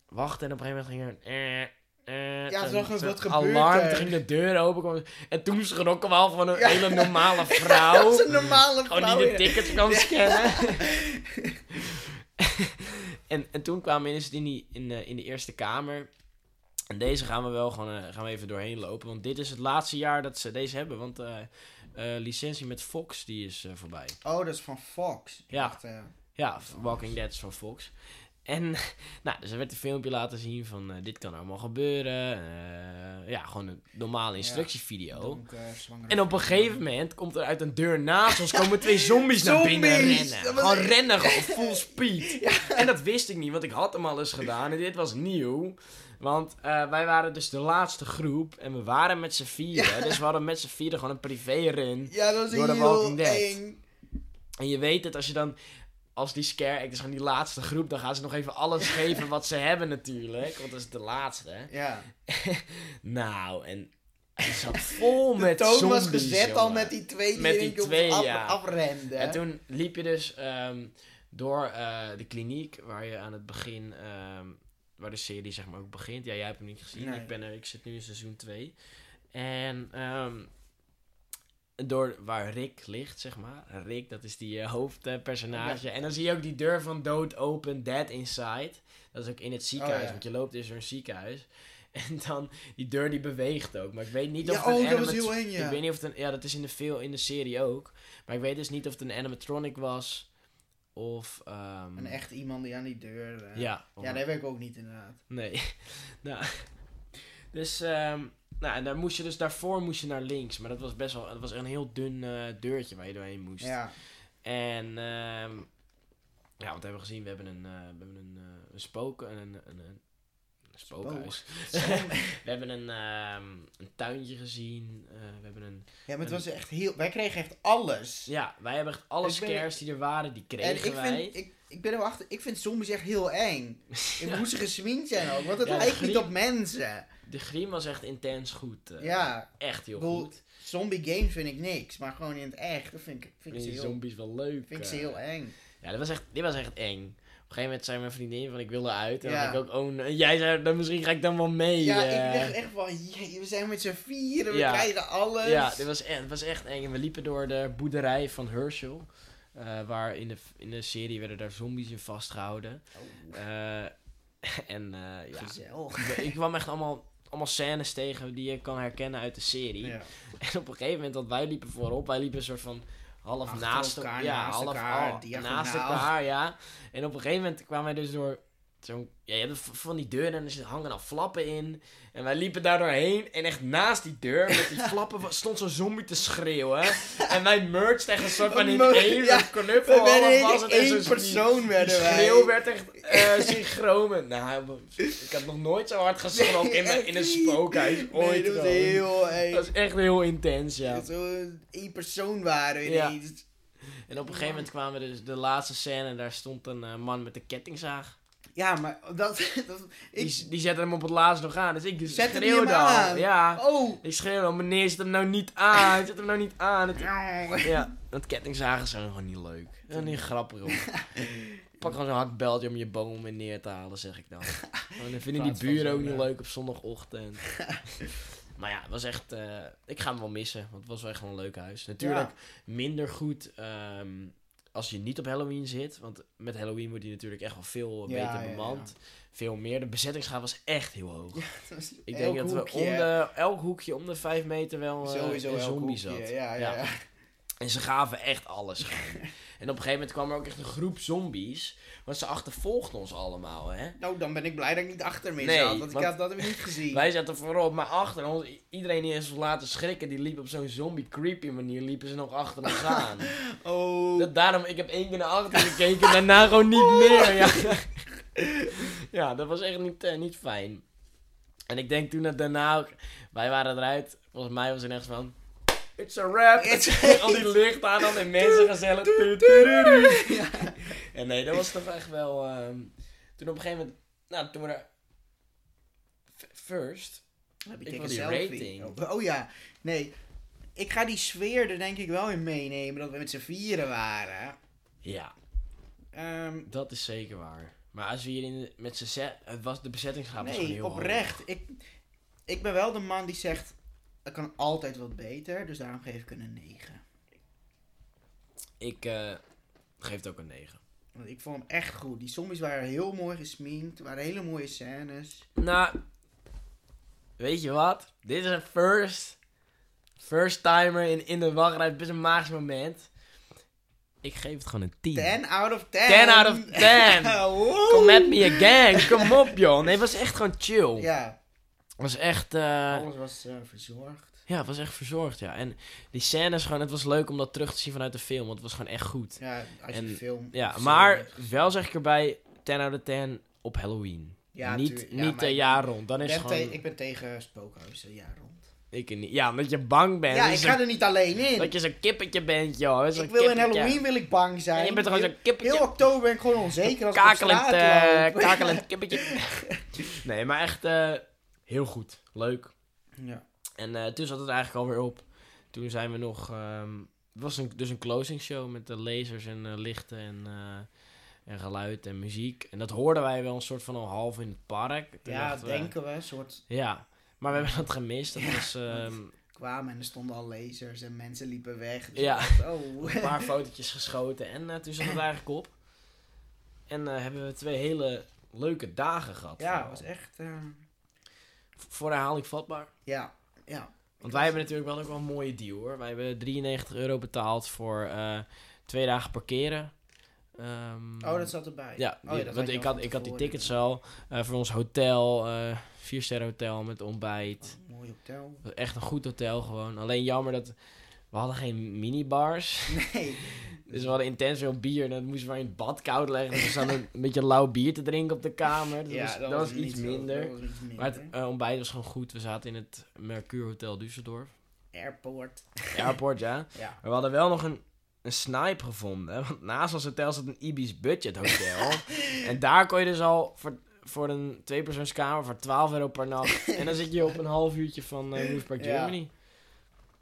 wachten en op een gegeven moment ging er... eh, Ja, een gebeurt Alarm, er? toen ging de deur open. En toen schrokken we al van een Ja. hele normale [laughs] Dat vrouw. is een normale Gewoon vrouw. die de tickets kan scannen. [laughs] en, en toen kwamen we ineens in, die, in, de, in de eerste kamer. En deze gaan we wel gewoon eh, gaan we even doorheen lopen. Want dit is het laatste jaar dat ze deze hebben. Want eh licentie met Fox die is voorbij. Oh, dat is van Fox. Ja. Ja, Walking Dead is van Fox. En [laughs] nou, dus er werd een filmpje laten zien van eh, dit kan allemaal gebeuren. Eh, ja, gewoon een normale instructievideo. donker, En op een gegeven moment komt er uit een deur naast ons komen twee [laughs] zombies naar binnen rennen. Gewoon rennen, [laughs] gewoon full speed. En dat wist ik niet, want ik had hem al eens gedaan en dit was nieuw. Want eh, wij waren dus de laatste groep en we waren met z'n vieren. Dus we hadden met z'n vieren gewoon een privé-run. Ja, dat is Door de heel Walking Dead. eng. En je weet het, als je dan, als die scare act is gewoon die laatste groep, dan gaan ze nog even alles [laughs] geven wat ze hebben natuurlijk. Want dat is de laatste. Ja. [laughs] Nou, en het zat vol met De toon zombies, was gezet al met die twee die Met twee, af, ja. afrenden. En toen liep je dus ehm, door eh, de kliniek waar je aan het begin, ehm, waar de serie zeg maar ook begint. Ja, jij hebt hem niet gezien. Nee. Ik, ben er, ik zit nu in seizoen 2. En ehm, door waar Rick ligt, zeg maar. Rick, dat is die eh, hoofdpersonage. En dan zie je ook die deur van dood open, dead inside. Dat is ook in het ziekenhuis, Oh, ja. want je loopt dus door een ziekenhuis. [laughs] En dan, die deur die beweegt ook. Maar ik weet niet Ja, of het een oh, dat was heel eng, ja. Ik weet niet of het een... Ja, dat is in de, veel, in de serie ook. Maar ik weet dus niet of het een animatronic was. Of... ehm, Een echt iemand die aan die deur... eh, Ja. Ja, dat weet ik ook niet inderdaad. Nee. [laughs] nou... Dus... ehm, nou, en daar moest je dus... Daarvoor moest je naar links. Maar dat was best wel... Het was een heel dun eh, deurtje waar je doorheen moest. Ja. En... ehm, ja, wat hebben we gezien? We hebben een... eh, we hebben een, eh, een spook... Een, een, een, een spookhuis. [laughs] we hebben een, ehm, een tuintje gezien. we hebben een... Ja, maar het was echt heel... Wij kregen echt alles. Ja, wij hebben echt alle Ik ben- scares die er waren, die En kregen ik wij. vind, ik, ik ben er wel achter, ik vind zombies echt heel eng. En hoe ze gesminkt zijn ook, want het Ja, lijkt niet op mensen. De griem was echt intens goed. eh, Ja, Echt heel goed. zombie games vind ik niks, maar gewoon in het echt, dat vind ik, vind ik, ze, heel, zombies wel leuk. vind ik ze eh. heel eng. Ja, dit was, echt, dit was echt eng. Op een gegeven moment zei mijn vriendin van ik wil eruit. En Ja. dan ik ook, oh, jij zei dan misschien ga ik dan wel mee. Ja, eh. ik dacht echt van, jee, we zijn met z'n vieren, we krijgen alles. Ja, dit was echt, het was echt eng. En we liepen door de boerderij van Herschel. eh, waar in de, in de serie werden daar zombies in vastgehouden. Oh, Eh, [laughs] en eh, ja, gezellig. ik kwam echt allemaal, allemaal scènes tegen die je kan herkennen uit de serie. Ja. [laughs] En op een gegeven moment, dat wij liepen voorop, wij liepen een soort van half Achter naast elkaar, ja, naast half elkaar, al- naast elkaar, ja. En op een gegeven moment kwamen wij dus door zo'n... Ja, je hebt van die deuren en er hangen dan flappen in. En wij liepen daar doorheen. En echt naast die deur, met die [laughs] flappen, stond zo'n zombie te schreeuwen. En wij merged echt een soort van in één ja, knuffel. We was. En één persoon werden wij. schreeuw werd echt eh synchroon. Nou, ik had nog nooit zo hard geschrokken in, een- in een spookhuis. Ooit Nee, dat was gewoon. heel... Dat is echt heel intens, ja. Zo één persoon waren we Ja. ineens. En op een gegeven moment kwamen we dus de laatste scène en daar stond een eh, man met een kettingzaag. Ja, maar dat... [laughs] dat Die, ik, die zette hem op het laatst nog aan, dus ik schreeuwde hem al. aan? Ja. oh! Ik schreeuwde al, meneer, zet hem nou niet aan. Zet hem nou niet aan. Het- ja, dat kettingzagen zijn gewoon niet leuk. Dat is niet grappig, hoor. [laughs] Pak gewoon zo'n hakbeltje om je boom weer neer te halen, zeg ik dan. [laughs] Want dan vinden die buren ook niet leuk op zondagochtend. maar ja, het was echt... eh, ik ga hem wel missen, want het was wel echt een leuk huis. Natuurlijk minder goed ehm, als je niet op Halloween zit. Want met Halloween wordt hij natuurlijk echt wel veel Ja, beter ja. bemand. Veel meer. De bezettingsgraad was echt heel hoog. [laughs] Ik denk dat hoekje, we om de, elk hoekje om de vijf meter wel eh, Sowieso een zombie zat. Ja, ja, Ja. ja. En ze gaven echt alles. [laughs] en op een gegeven moment kwam er ook echt een groep zombies. Want ze achtervolgden ons allemaal, hè. Nou, dan ben ik blij dat ik niet achter me Nee, zat. Want ik had dat niet gezien. Wij zaten voorop, maar achter ons, iedereen die eens laten schrikken, die liep op zo'n zombie creepy manier, liepen ze nog achter ons [laughs] aan. Oh. Dat, daarom, ik heb één keer naar achter gekeken, daarna gewoon niet meer. Ja, [laughs] ja dat was echt niet, eh, niet fijn. En ik denk toen dat daarna ook, wij waren eruit, volgens mij was het echt van, it's a wrap. It's- [laughs] Al die licht aan, al die mensen gezellig. Tu. [laughs] En nee, dat was toch echt wel, ehm, toen op een gegeven moment, nou toen we f- first, Heb Ik ik wil een die selfie. rating. Oh, oh ja, nee. Ik ga die sfeer er denk ik wel in meenemen dat we met z'n vieren waren. ja, Ehm, dat is zeker waar. Maar als we hier in de- met z'n zet, het was de bezettingsgraad was nee, heel hoog. oprecht. Ik, ik ben wel de man die zegt, het kan altijd wat beter, dus daarom geef ik een 9. Ik eh, geef het ook een 9. Want ik vond hem echt goed. Die zombies waren heel mooi gesminkt, waren hele mooie scènes. Nou, weet je wat? Dit is een first, first timer in, in de wachtrij. Best een magisch moment. Ik geef het gewoon een 10. 10 out of 10. 10 out of 10. Woe! [laughs] Come at me again. Kom op, joh. Nee, het was echt gewoon chill. Ja, Het was echt... eh, alles was eh, verzorgd. ja, het was echt verzorgd, ja. En die scènes gewoon... Het was leuk om dat terug te zien vanuit de film. Want het was gewoon echt goed. Ja, als je En- film... Ja, maar wel zeg ik erbij... 10 out of 10 op Halloween. Ja, niet. Ja, niet een jaar rond. Dan Ik is gewoon... ik ben tegen spookhuizen, ja, rond. Ik niet. Ja, omdat je bang bent. ja, ik ga er niet alleen in. Dat je zo'n kippetje bent, joh. Zo'n ik wil in. Halloween wil ik bang zijn. En je bent gewoon zo'n kippetje. heel oktober ben ik gewoon onzeker als ik op kakelend, straat loop. kakelend [laughs] kippetje. nee, maar echt heel goed. Leuk. ja. En eh, toen zat het eigenlijk alweer op. Toen zijn we nog... ehm, het was een, dus een closing show met de lasers en eh, lichten en, eh, en geluid en muziek. En dat hoorden wij wel een soort van al half in het park. Toen ja, denken we. Een soort Ja, maar we hebben dat gemist. Dat was ehm, kwamen en er stonden al lasers en mensen liepen weg. Dus Ja. dacht, oh. [laughs] een paar fotootjes geschoten. En toen zat het [laughs] eigenlijk op. En hebben we twee hele leuke dagen gehad. ja, het was echt... eh, Voor herhaling vatbaar. ja, ja. Want wij hebben natuurlijk wel ook wel een mooie deal hoor. Wij hebben 93 euro betaald voor eh, twee dagen parkeren. Ehm, Oh, dat zat erbij. Ja, oh, dat want ik had, ik had die tickets ja. al eh, voor ons hotel. eh vier sterren hotel met ontbijt. Oh, mooi hotel. Echt een goed hotel gewoon. Alleen jammer dat we hadden geen minibars. Nee. [laughs] Dus we hadden intens veel bier. En dan moesten we in het bad koud leggen. Dus we zaten een, een beetje lauw bier te drinken op de kamer. Dat, was, dat was zo- dat was iets minder. Maar het eh, ontbijt was gewoon goed. We zaten in het Mercure Hotel Düsseldorf. Airport. [laughs] Airport, ja. Ja. Maar we hadden wel nog een, een snipe gevonden. Want naast ons hotel zat een Ibis Budget Hotel. [laughs] en daar kon je dus al voor, voor een tweepersoonskamer voor 12 euro per nacht. en dan zit je op een half uurtje van Roospark Ja. Germany.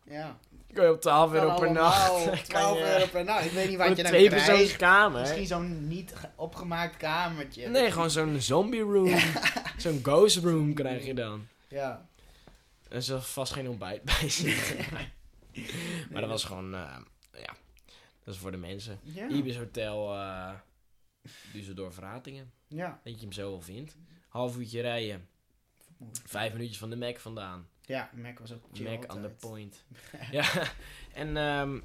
Ja. Kun je op 12 euro Kan per nacht. 12 [laughs] kan je euro per nacht. Ik weet niet wat je dan krijgt. tweepersoonskamer. Misschien zo'n niet ge- opgemaakt kamertje. Nee, gewoon zo'n zombie room. [laughs] Zo'n ghost room krijg je dan. Ja. Er zal vast geen ontbijt bij zitten. [laughs] maar dat was gewoon, eh, ja, dat is voor de mensen. Ja. Ibis Hotel, eh Düsseldorf Ratingen. Ja. Dat je hem zo wel vindt. Half uurtje rijden. Vijf minuutjes van de Mac vandaan. Ja, Mac was ook chill Mac on the point. [laughs] ja, en ehm,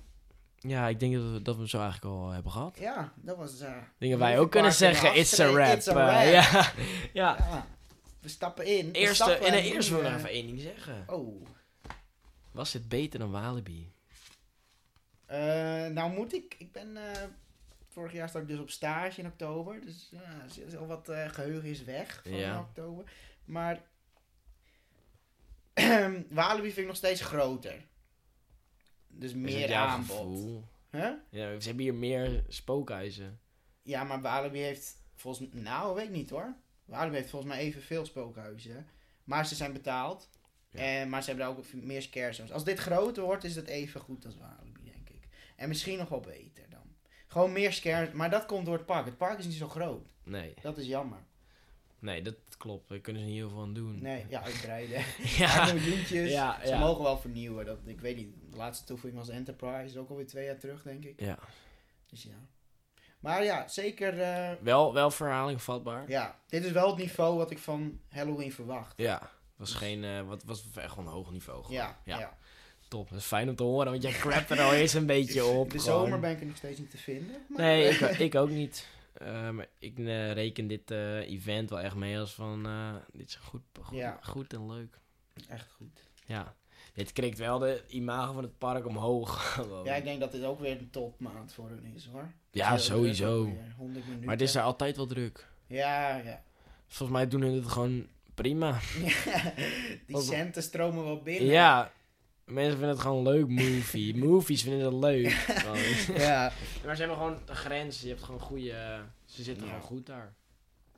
Ja, ik denk dat we, dat we hem zo eigenlijk al hebben gehad. Ja, dat was... eh Ik denk dat wij ook kunnen zeggen, it's a rap. it's a eh, [laughs] ja. [laughs] ja. ja, we stappen in. We Eerste, stappen en eerst wil ik nog eh, even één ding zeggen. Oh. Was dit beter dan Walibi? Eh, nou moet ik... Ik ben... eh, vorig jaar sta ik dus op stage in oktober. Dus al wat eh, geheugen is weg van Ja. oktober. Maar... [clears throat] Walibi vind ik nog steeds groter. Dus meer aanbod. Huh? Ja, ze hebben hier meer spookhuizen. Ja, maar Walibi heeft volgens Nou, weet ik niet hoor. Walibi heeft volgens mij evenveel spookhuizen. Maar ze zijn betaald. Ja. En, maar ze hebben daar ook meer scare zones. Als dit groter wordt, is het even goed als Walibi, denk ik. En misschien nog wel beter dan. Gewoon meer scare. Maar dat komt door het park. Het park is niet zo groot. Nee, Dat is jammer. Nee, dat klopt. Daar kunnen ze niet heel veel aan doen. Nee, ja, uitbreiden. [laughs] Ja, miljoentjes. Ja, Ze ja. mogen wel vernieuwen. Dat, ik weet niet. De laatste toevoeging was Enterprise. Ook alweer twee jaar terug, denk ik. ja. Dus ja. Maar ja, zeker. eh, Wel, wel verhaling vatbaar. ja, dit is wel het niveau wat ik van Halloween verwacht. Ja. Was geen, eh, wat was echt gewoon een hoog niveau. gewoon. Ja, Ja. Top, dat is fijn om te horen, want jij crapt er al eens een beetje op. De gewoon. zomer ben ik er nog steeds niet te vinden. Maar Nee, ik, ik ook niet. Eh, maar ik eh, reken dit eh, event wel echt mee als van, dit is goed, goed, Ja. goed en leuk. Echt goed. Ja, dit krikt wel de imago van het park omhoog. [laughs] Ja, ik denk dat dit ook weer een topmaand voor hun is hoor. Ja, Heel sowieso. ook weer, 100 minuten. Maar het is er altijd wel druk. Ja, ja. Volgens mij doen hun het gewoon prima. [laughs] Die centen stromen wel binnen. Ja, mensen vinden het gewoon leuk, movie. [laughs] Movies vinden het leuk. [laughs] Ja. [laughs] maar ze hebben gewoon de grens. Je hebt gewoon goede... Ze zitten Ja. gewoon goed daar.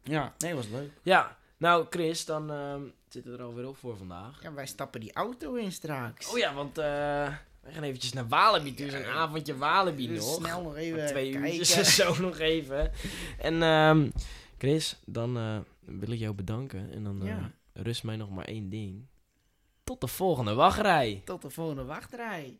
Ja, nee, was leuk. Ja, nou Chris, dan ehm, zitten we er alweer op voor vandaag. Ja, wij stappen die auto in straks. Oh ja, want eh we gaan eventjes naar Walibi toe. Zo'n avondje Walibi Dus nog. snel nog even Twee uurtjes zo nog even. En ehm, Chris, dan eh, wil ik jou bedanken. En dan eh, Ja. rust mij nog maar één ding. Tot de volgende wachtrij. Tot de volgende wachtrij.